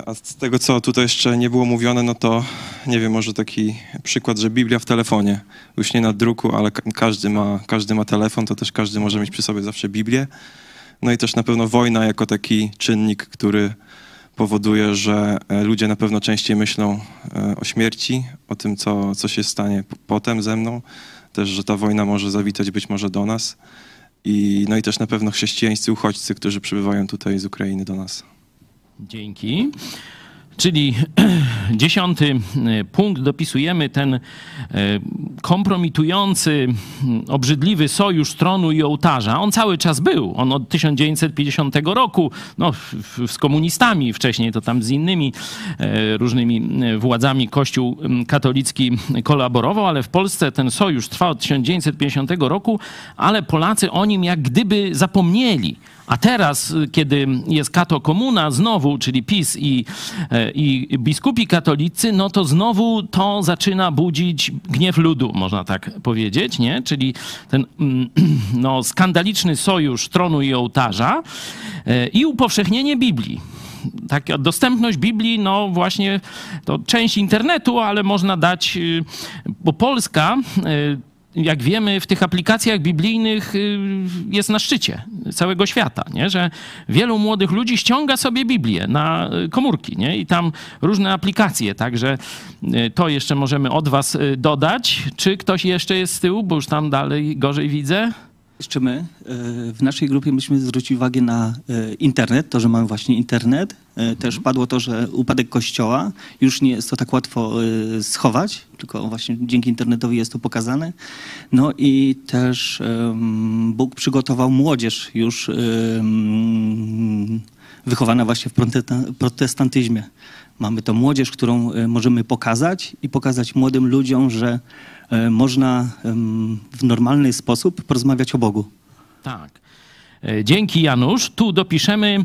A z tego, co tutaj jeszcze nie było mówione, no to nie wiem, może taki przykład, że Biblia w telefonie. Już nie na druku, ale ka- każdy ma, każdy ma telefon, to też każdy może mieć przy sobie zawsze Biblię. No i też na pewno wojna jako taki czynnik, który powoduje, że e, ludzie na pewno częściej myślą e, o śmierci, o tym, co, co się stanie potem ze mną. Też, że ta wojna może zawitać być może do nas. I, no i też na pewno chrześcijańscy uchodźcy, którzy przybywają tutaj z Ukrainy do nas. Dzięki. Czyli dziesiąty e, punkt, dopisujemy ten e, kompromitujący, m, obrzydliwy sojusz tronu i ołtarza. On cały czas był. On od 1950 roku, no, z komunistami, wcześniej to tam z innymi e, różnymi władzami Kościół m, katolicki kolaborował, ale w Polsce ten sojusz trwa od 1950 roku, ale Polacy o nim jak gdyby zapomnieli. A teraz, kiedy jest kato komuna znowu, czyli PiS i, e, i biskupi katolicy, no to znowu to zaczyna budzić gniew ludu, można tak powiedzieć, nie? Czyli ten mm, no, skandaliczny sojusz tronu i ołtarza e, i upowszechnienie Biblii taka dostępność Biblii, no właśnie to część internetu, ale można dać, y, bo Polska y, jak wiemy, w tych aplikacjach biblijnych y, jest na szczycie całego świata, nie? że wielu młodych ludzi ściąga sobie Biblię na komórki nie? i tam różne aplikacje, także to jeszcze możemy od was dodać. Czy ktoś jeszcze jest z tyłu, bo już tam dalej gorzej widzę? Jeszcze my e, w naszej grupie myśmy zwrócili uwagę na e, internet, to, że mamy właśnie internet. E, też padło to, że upadek kościoła już nie jest to tak łatwo schować, tylko właśnie dzięki internetowi jest to pokazane. No i też Bóg przygotował młodzież już wychowana właśnie w protestantyzmie. Mamy to młodzież, którą możemy pokazać i pokazać młodym ludziom, że można w normalny sposób porozmawiać o Bogu. Tak. E, dzięki Janusz. Tu dopiszemy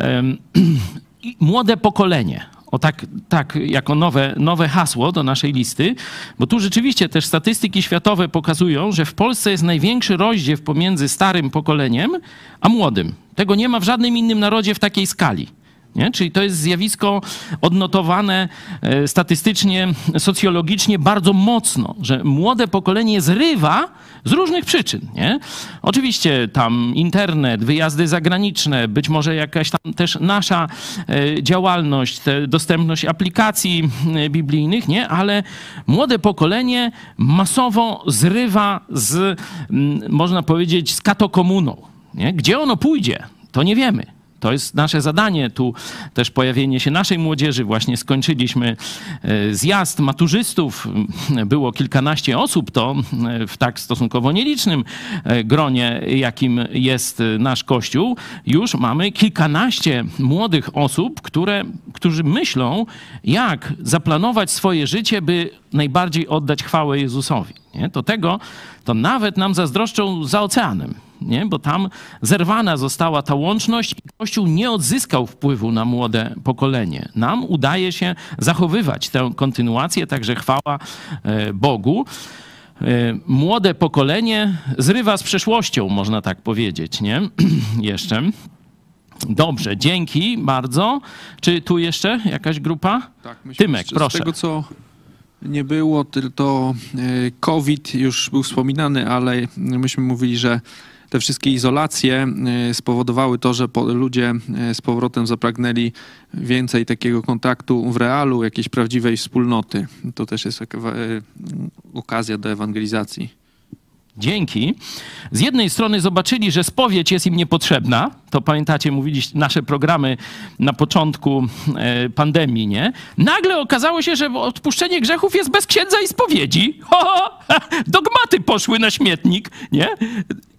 um, młode pokolenie. O tak, tak jako nowe, nowe hasło do naszej listy, bo tu rzeczywiście też statystyki światowe pokazują, że w Polsce jest największy rozdziew pomiędzy starym pokoleniem a młodym. Tego nie ma w żadnym innym narodzie w takiej skali. Nie? Czyli to jest zjawisko odnotowane e, statystycznie, socjologicznie bardzo mocno, że młode pokolenie zrywa z różnych przyczyn. Nie? Oczywiście tam internet, wyjazdy zagraniczne, być może jakaś tam też nasza e, działalność, dostępność aplikacji e, biblijnych, nie? ale młode pokolenie masowo zrywa z, można powiedzieć, z katokomuną. Nie? Gdzie ono pójdzie, to nie wiemy. To jest nasze zadanie. Tu też pojawienie się naszej młodzieży. Właśnie skończyliśmy e, zjazd maturzystów. Było kilkanaście osób. To e, w tak stosunkowo nielicznym e, gronie, jakim jest nasz Kościół, już mamy kilkanaście młodych osób, które, którzy myślą, jak zaplanować swoje życie, by najbardziej oddać chwałę Jezusowi. Nie? To tego, to nawet nam zazdroszczą za oceanem nie? bo tam zerwana została ta łączność i Kościół nie odzyskał wpływu na młode pokolenie. Nam udaje się zachowywać tę kontynuację, także chwała e, Bogu. E, młode pokolenie zrywa z przeszłością, można tak powiedzieć, nie? jeszcze. Dobrze, dzięki bardzo. Czy tu jeszcze jakaś grupa? Tak, myślę, Tymek, proszę. Z tego, co nie było, tylko e, COVID już był wspominany, ale myśmy mówili, że te wszystkie izolacje e, spowodowały to, że ludzie e, z powrotem zapragnęli więcej takiego kontaktu w realu, jakiejś prawdziwej wspólnoty. To też jest taka okazja do ewangelizacji. Dzięki. Z jednej strony zobaczyli, że spowiedź jest im niepotrzebna. To pamiętacie, mówiliście nasze programy na początku e, pandemii, nie? Nagle okazało się, że odpuszczenie grzechów jest bez księdza i spowiedzi. Ho, ho, dogmaty poszły na śmietnik, nie?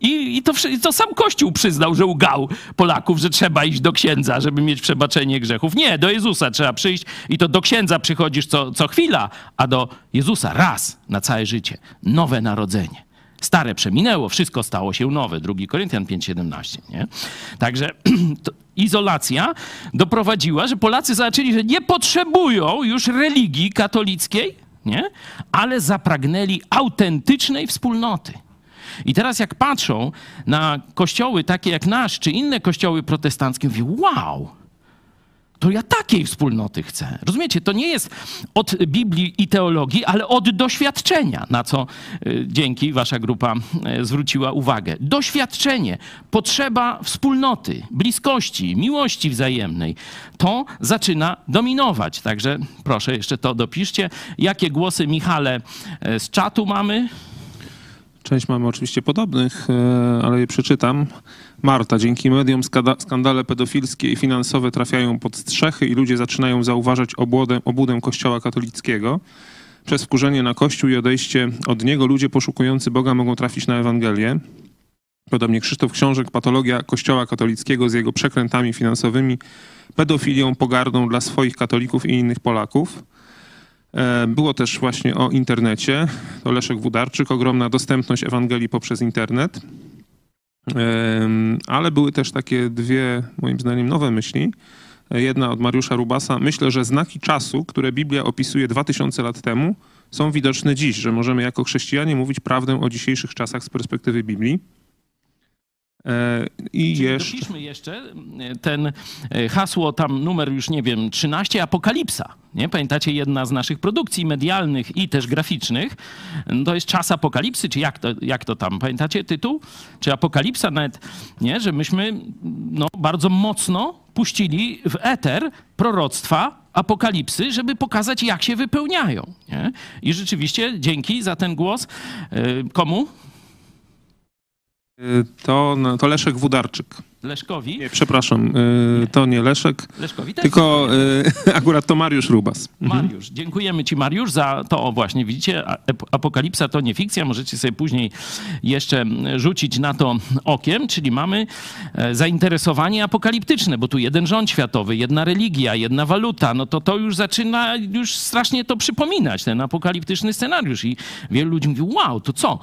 I, i to, to, sam Kościół przyznał, że ugał Polaków, że trzeba iść do księdza, żeby mieć przebaczenie grzechów. Nie, do Jezusa trzeba przyjść i to do księdza przychodzisz co, co chwila, a do Jezusa raz na całe życie. Nowe narodzenie. Stare przeminęło, wszystko stało się nowe. 2 Koryntian 5,17. Nie? Także izolacja doprowadziła, że Polacy zaczęli, że nie potrzebują już religii katolickiej, nie? ale zapragnęli autentycznej wspólnoty. I teraz jak patrzą na kościoły takie jak nasz, czy inne kościoły protestanckie, mówią, wow, to ja takiej wspólnoty chcę. Rozumiecie? To nie jest od Biblii i teologii, ale od doświadczenia, na co y, dzięki wasza grupa y, zwróciła uwagę. Doświadczenie, potrzeba wspólnoty, bliskości, miłości wzajemnej. To zaczyna dominować. Także proszę, jeszcze to dopiszcie. Jakie głosy, Michale, y, z czatu mamy? Część mamy oczywiście podobnych, ale je przeczytam. Marta, dzięki mediom skandale pedofilskie i finansowe trafiają pod strzechy i ludzie zaczynają zauważać obłudę, obłudę kościoła katolickiego. Przez wkurzenie na kościół i odejście od niego ludzie poszukujący Boga mogą trafić na Ewangelię. Podobnie Krzysztof Książek, patologia kościoła katolickiego z jego przekrętami finansowymi, pedofilią, pogardą dla swoich katolików i innych Polaków. E, było też właśnie o internecie. To Leszek Wudarczyk, ogromna dostępność Ewangelii poprzez internet. Ale były też takie dwie, moim zdaniem, nowe myśli. Jedna od Mariusza Rubasa. Myślę, że znaki czasu, które Biblia opisuje 2000 lat temu, są widoczne dziś, że możemy jako chrześcijanie mówić prawdę o dzisiejszych czasach z perspektywy Biblii. E, I jeszcze. Dopiszmy jeszcze e, ten e, hasło, tam numer już nie wiem, 13, Apokalipsa. Nie? Pamiętacie, jedna z naszych produkcji medialnych i też graficznych, to jest Czas Apokalipsy, czy jak to, jak to tam? Pamiętacie tytuł? Czy Apokalipsa nawet, nie? Że myśmy no, bardzo mocno puścili w eter proroctwa apokalipsy, żeby pokazać, jak się wypełniają. Nie? I rzeczywiście dzięki za ten głos. Komu? Y, To, no, to Leszek Wudarczyk. Leszkowi? Nie, przepraszam, y, to nie Leszek, Leszkowi też tylko y, akurat to Mariusz Rubas. Mhm. Mariusz, dziękujemy Ci Mariusz za to, właśnie widzicie, Apokalipsa to nie fikcja, możecie sobie później jeszcze rzucić na to okiem, czyli mamy e, zainteresowanie apokaliptyczne, bo tu jeden rząd światowy, jedna religia, jedna waluta, no to to już zaczyna już strasznie to przypominać, ten apokaliptyczny scenariusz i wielu ludzi mówi, wow, to co?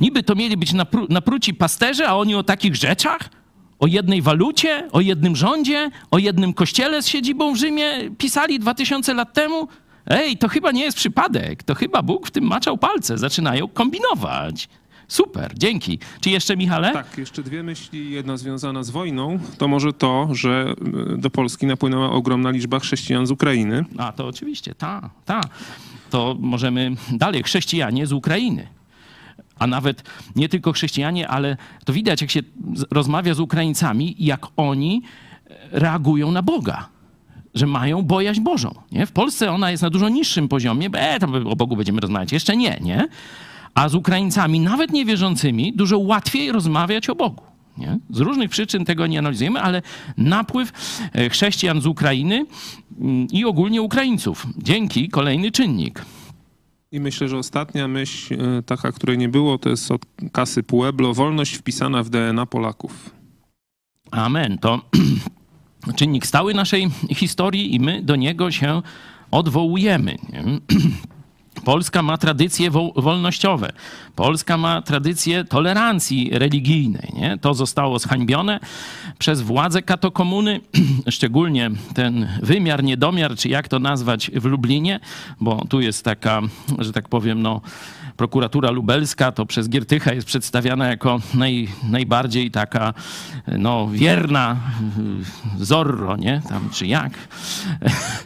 Niby to mieli być napru- napruci pasterze, a oni o takich rzeczach? O jednej walucie, o jednym rządzie, o jednym kościele z siedzibą w Rzymie pisali 2000 lat temu? Ej, to chyba nie jest przypadek. To chyba Bóg w tym maczał palce. Zaczynają kombinować. Super, dzięki. Czy jeszcze, Michale? Tak, jeszcze dwie myśli. Jedna związana z wojną, to może to, że y, do Polski napłynęła ogromna liczba chrześcijan z Ukrainy. A, to oczywiście, ta, ta. To możemy dalej, chrześcijanie z Ukrainy. A nawet nie tylko chrześcijanie, ale to widać, jak się rozmawia z Ukraińcami, jak oni e, reagują na Boga. Że mają bojaźń Bożą. Nie? W Polsce ona jest na dużo niższym poziomie. E, tam o Bogu będziemy rozmawiać. Jeszcze nie, nie? A z Ukraińcami, nawet niewierzącymi, dużo łatwiej rozmawiać o Bogu. Nie? Z różnych przyczyn tego nie analizujemy, ale napływ e, chrześcijan z Ukrainy mm, i ogólnie Ukraińców. Dzięki, kolejny czynnik. I myślę, że ostatnia myśl, y, taka, której nie było, to jest od kasy Pueblo. Wolność wpisana w DNA Polaków. Amen. To czynnik stały naszej historii i my do niego się odwołujemy. nie? Polska ma tradycje wo- wolnościowe. Polska ma tradycje tolerancji religijnej. Nie? To zostało zhańbione przez władze katokomuny, szczególnie ten wymiar, niedomiar, czy jak to nazwać w Lublinie, bo tu jest taka, że tak powiem, no, prokuratura lubelska, to przez Giertycha jest przedstawiana jako naj, najbardziej taka no, wierna Zorro, nie? Tam, czy jak?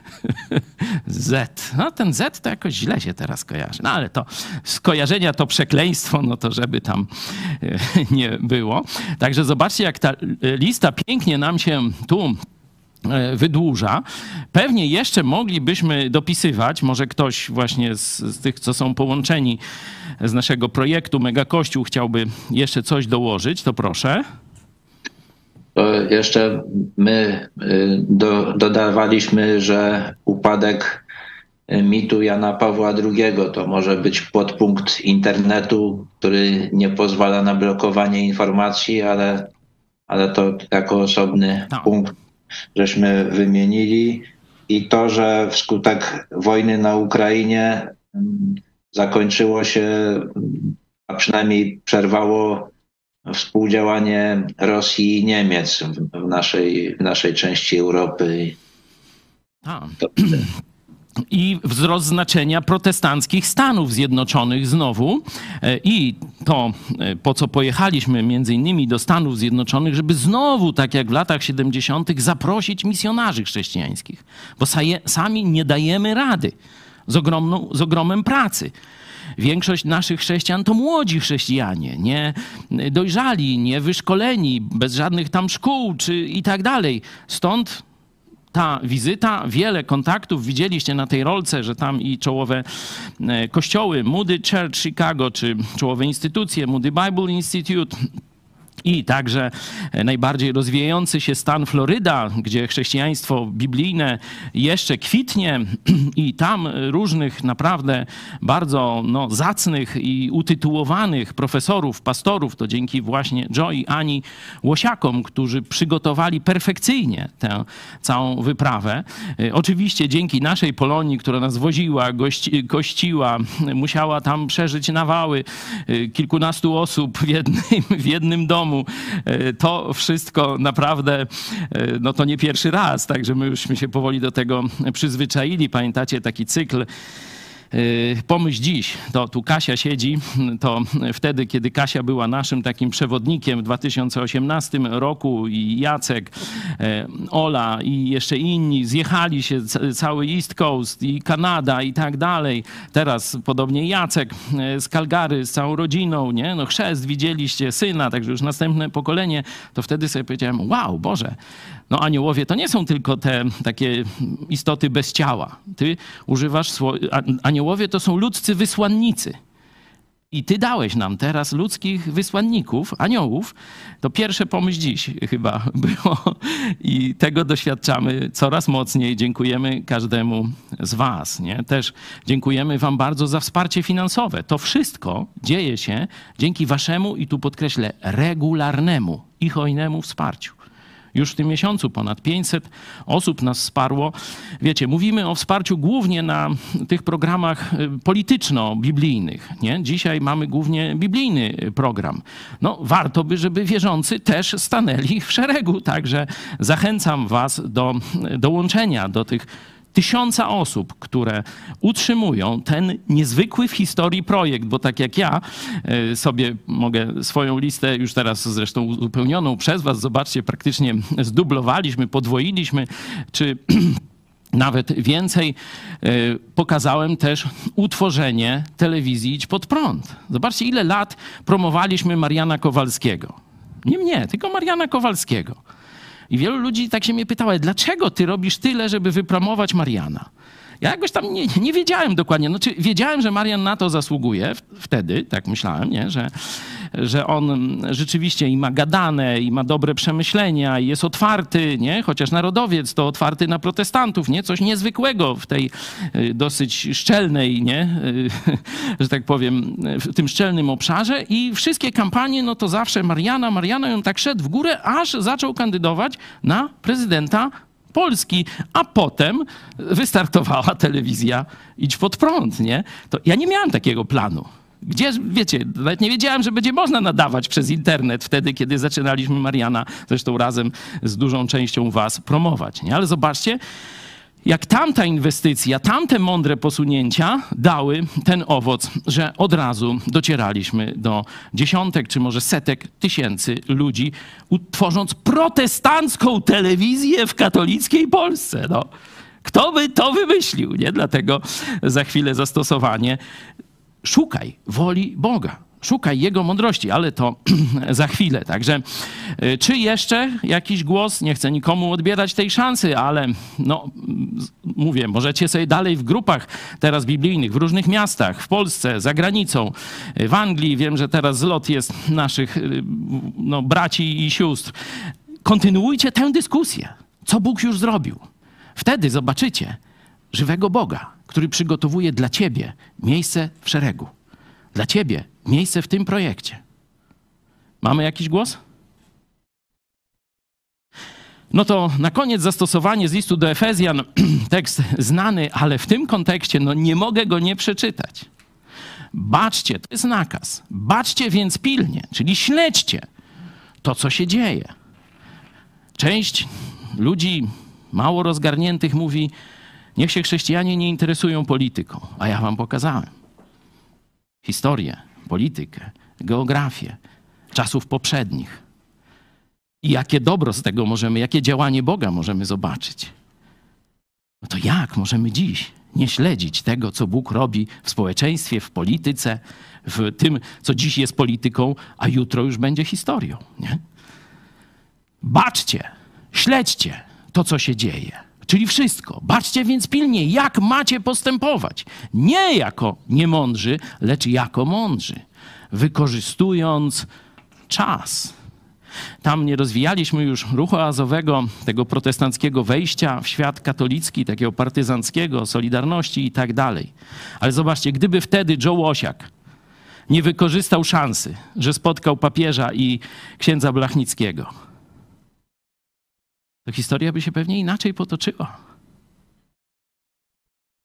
Z. No ten Z to jakoś źle się teraz kojarzy. No ale to skojarzenia to przekleństwo, no to żeby tam e, nie było. Także zobaczcie, jak ta lista pięknie nam się tu wydłuża. Pewnie jeszcze moglibyśmy dopisywać, może ktoś właśnie z, z tych, co są połączeni z naszego projektu Mega Kościół chciałby jeszcze coś dołożyć, to proszę. To jeszcze my y, do, dodawaliśmy, że upadek mitu Jana Pawła II to może być podpunkt internetu, który nie pozwala na blokowanie informacji, ale, ale to jako osobny punkt żeśmy wymienili. I to, że wskutek wojny na Ukrainie mm, zakończyło się, a przynajmniej przerwało współdziałanie Rosji i Niemiec w, naszej, w naszej części Europy. A. I wzrost znaczenia protestanckich Stanów Zjednoczonych znowu. E, I to, e, po co pojechaliśmy między innymi do Stanów Zjednoczonych, żeby znowu, tak jak w latach 70., zaprosić misjonarzy chrześcijańskich. Bo sami nie dajemy rady z, ogromną, z ogromem pracy. Większość naszych chrześcijan to młodzi chrześcijanie, nie dojrzali, nie wyszkoleni, bez żadnych tam szkół czy i tak dalej. Stąd ta wizyta, wiele kontaktów. Widzieliście na tej rolce, że tam i czołowe e, kościoły, Moody Church Chicago, czy czołowe instytucje, Moody Bible Institute, i także najbardziej rozwijający się stan Floryda, gdzie chrześcijaństwo biblijne jeszcze kwitnie i tam różnych naprawdę bardzo no, zacnych i utytułowanych profesorów, pastorów, to dzięki właśnie Joe i Ani Łosiakom, którzy przygotowali perfekcyjnie tę całą wyprawę. E, Oczywiście dzięki naszej Polonii, która nas woziła, gości, gościła, musiała tam przeżyć nawały e, kilkunastu osób w jednym, w jednym domu, domu. E, To wszystko naprawdę, e, no to nie pierwszy raz, także my jużśmy się powoli do tego przyzwyczaili. Pamiętacie taki cykl Pomyśl dziś, to tu Kasia siedzi, to wtedy, kiedy Kasia była naszym takim przewodnikiem w 2018 roku i Jacek, e, Ola i jeszcze inni zjechali się ca- cały East Coast i Kanada i tak dalej. Teraz podobnie Jacek e, z Calgary z całą rodziną, nie? No chrzest widzieliście, syna, także już następne pokolenie, to wtedy sobie powiedziałem, wow, Boże, no aniołowie to nie są tylko te takie istoty bez ciała. Ty używasz sło... a- Aniołowie to są ludzcy wysłannicy. I ty dałeś nam teraz ludzkich wysłanników, aniołów. To pierwsze pomyśl dziś chyba było. I tego doświadczamy coraz mocniej. Dziękujemy każdemu z was. Nie? Też dziękujemy wam bardzo za wsparcie finansowe. To wszystko dzieje się dzięki waszemu, i tu podkreślę, regularnemu i hojnemu wsparciu. Już w tym miesiącu ponad 500 osób nas wsparło. Wiecie, mówimy o wsparciu głównie na tych programach y, polityczno-biblijnych. Nie? Dzisiaj mamy głównie biblijny program. No, warto by, żeby wierzący też stanęli w szeregu. Także zachęcam Was do y, dołączenia do tych tysiąca osób, które utrzymują ten niezwykły w historii projekt, bo tak jak ja e, sobie mogę swoją listę już teraz zresztą uzupełnioną przez was, zobaczcie, praktycznie zdublowaliśmy, podwoiliśmy, czy nawet więcej, e, pokazałem też utworzenie telewizji Idź Pod Prąd. Zobaczcie, ile lat promowaliśmy Mariana Kowalskiego. Nie mnie, tylko Mariana Kowalskiego. I wielu ludzi tak się mnie pytało, dlaczego ty robisz tyle, żeby wypromować Mariana? Ja jakoś tam nie, nie wiedziałem dokładnie. Znaczy, wiedziałem, że Marian na to zasługuje wtedy, tak myślałem, nie? Że, że on rzeczywiście i ma gadane, i ma dobre przemyślenia, i jest otwarty, nie? chociaż narodowiec to otwarty na protestantów, nie? coś niezwykłego w tej y, dosyć szczelnej, nie? Y, że tak powiem, w tym szczelnym obszarze. I wszystkie kampanie, no to zawsze Mariana, Mariana ją tak szedł w górę, aż zaczął kandydować na prezydenta Polski, a potem wystartowała telewizja Idź pod prąd, nie? To ja nie miałem takiego planu. Gdzie, wiecie, nawet nie wiedziałem, że będzie można nadawać przez internet wtedy, kiedy zaczynaliśmy Mariana, zresztą razem z dużą częścią was promować, nie? Ale zobaczcie, jak tamta inwestycja, tamte mądre posunięcia dały ten owoc, że od razu docieraliśmy do dziesiątek czy może setek tysięcy ludzi, utworząc protestancką telewizję w katolickiej Polsce. No. Kto by to wymyślił? Nie? Dlatego za chwilę zastosowanie. Szukaj woli Boga. Szukaj Jego mądrości, ale to za chwilę. Także y, czy jeszcze jakiś głos? Nie chcę nikomu odbierać tej szansy, ale no, mówię, możecie sobie dalej w grupach teraz biblijnych, w różnych miastach, w Polsce, za granicą, y, w Anglii. Wiem, że teraz zlot jest naszych y, no, braci i sióstr. Kontynuujcie tę dyskusję. Co Bóg już zrobił? Wtedy zobaczycie żywego Boga, który przygotowuje dla ciebie miejsce w szeregu. Dla ciebie miejsce w tym projekcie. Mamy jakiś głos? No to na koniec zastosowanie z listu do Efezjan, tekst znany, ale w tym kontekście no nie mogę go nie przeczytać. Baczcie, to jest nakaz. Baczcie więc pilnie, czyli śledźcie to, co się dzieje. Część ludzi mało rozgarniętych mówi, niech się chrześcijanie nie interesują polityką, a ja wam pokazałem historię, politykę, geografię czasów poprzednich. I jakie dobro z tego możemy, jakie działanie Boga możemy zobaczyć. No to jak możemy dziś nie śledzić tego, co Bóg robi w społeczeństwie, w polityce, w tym, co dziś jest polityką, a jutro już będzie historią, nie? Baczcie, śledźcie to, co się dzieje. Czyli wszystko. Baczcie więc pilnie, jak macie postępować. Nie jako niemądrzy, lecz jako mądrzy. Wykorzystując czas. Tam nie rozwijaliśmy już ruchu azowego, tego protestanckiego wejścia w świat katolicki, takiego partyzanckiego, Solidarności i tak dalej. Ale zobaczcie, gdyby wtedy Joe Łosiak nie wykorzystał szansy, że spotkał papieża i księdza Blachnickiego, to historia by się pewnie inaczej potoczyła.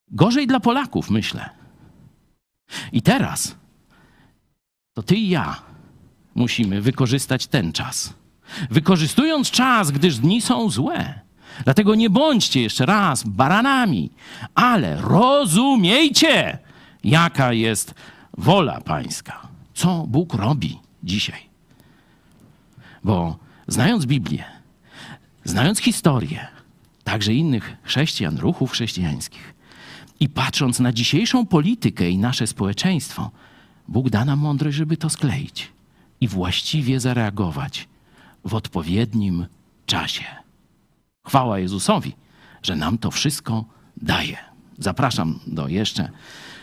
Gorzej dla Polaków, myślę. I teraz to ty i ja musimy wykorzystać ten czas. Wykorzystując czas, gdyż dni są złe. Dlatego nie bądźcie jeszcze raz baranami, ale rozumiejcie, jaka jest wola Pańska. Co Bóg robi dzisiaj. Bo znając Biblię, znając historię, także innych chrześcijan, ruchów chrześcijańskich i patrząc na dzisiejszą politykę i nasze społeczeństwo, Bóg da nam mądrość, żeby to skleić i właściwie zareagować w odpowiednim czasie. Chwała Jezusowi, że nam to wszystko daje. Zapraszam do jeszcze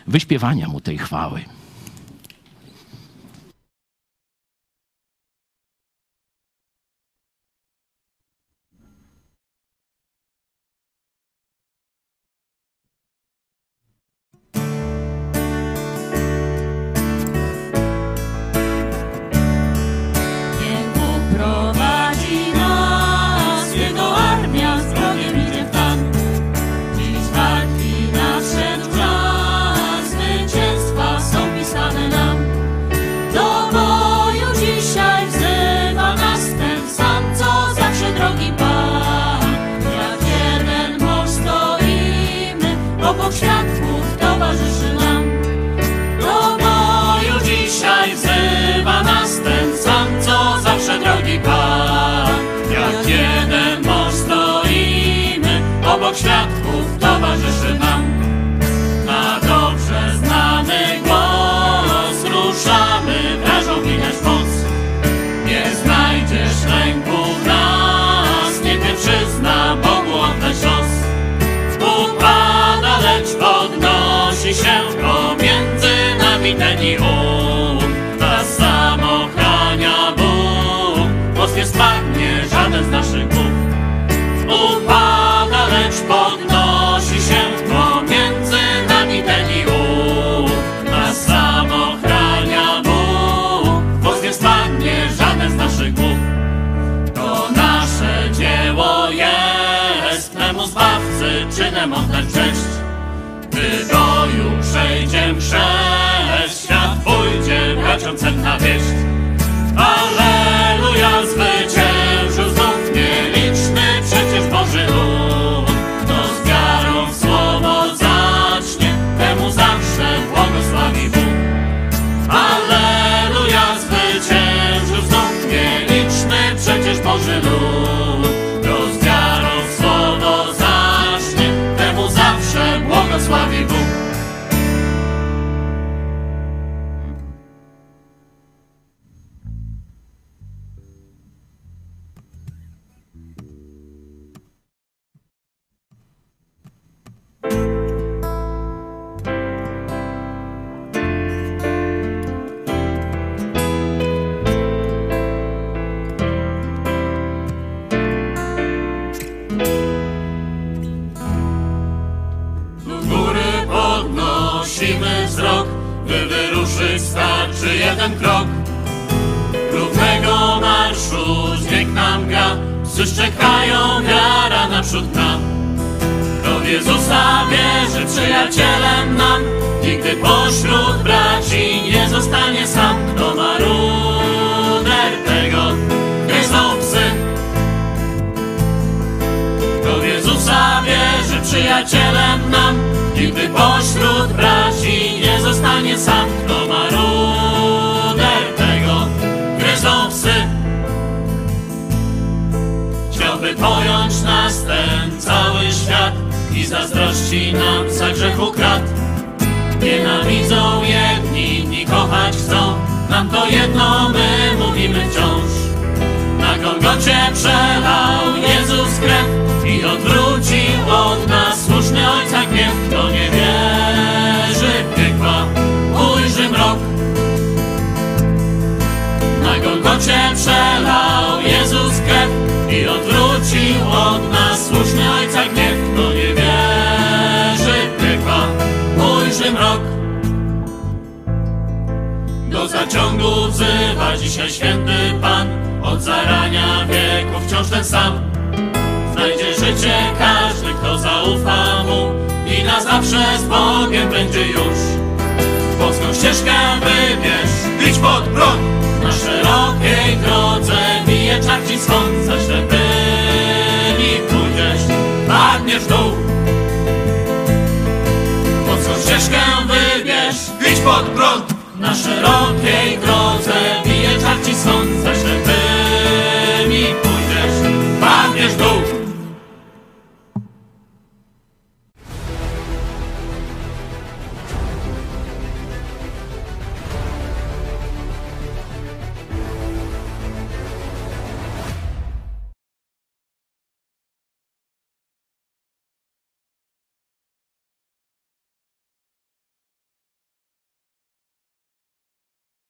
wyśpiewania mu tej chwały. Towarzyszy nam. Na dobrze znany głos ruszamy, wrażą widać moc. Nie znajdziesz lęku w nas, nie pierwszyzna Bogu oddać los. Upada, lecz podnosi się pomiędzy nami ten i ów. Nas sam ochrania Bóg, most nie spadnie żaden z naszych głów. Upada, Czynem oddać cześć. Gdy boju przejdzie chrzest, świat pójdzie braciom cenna wieść. Alleluja, zwyciężył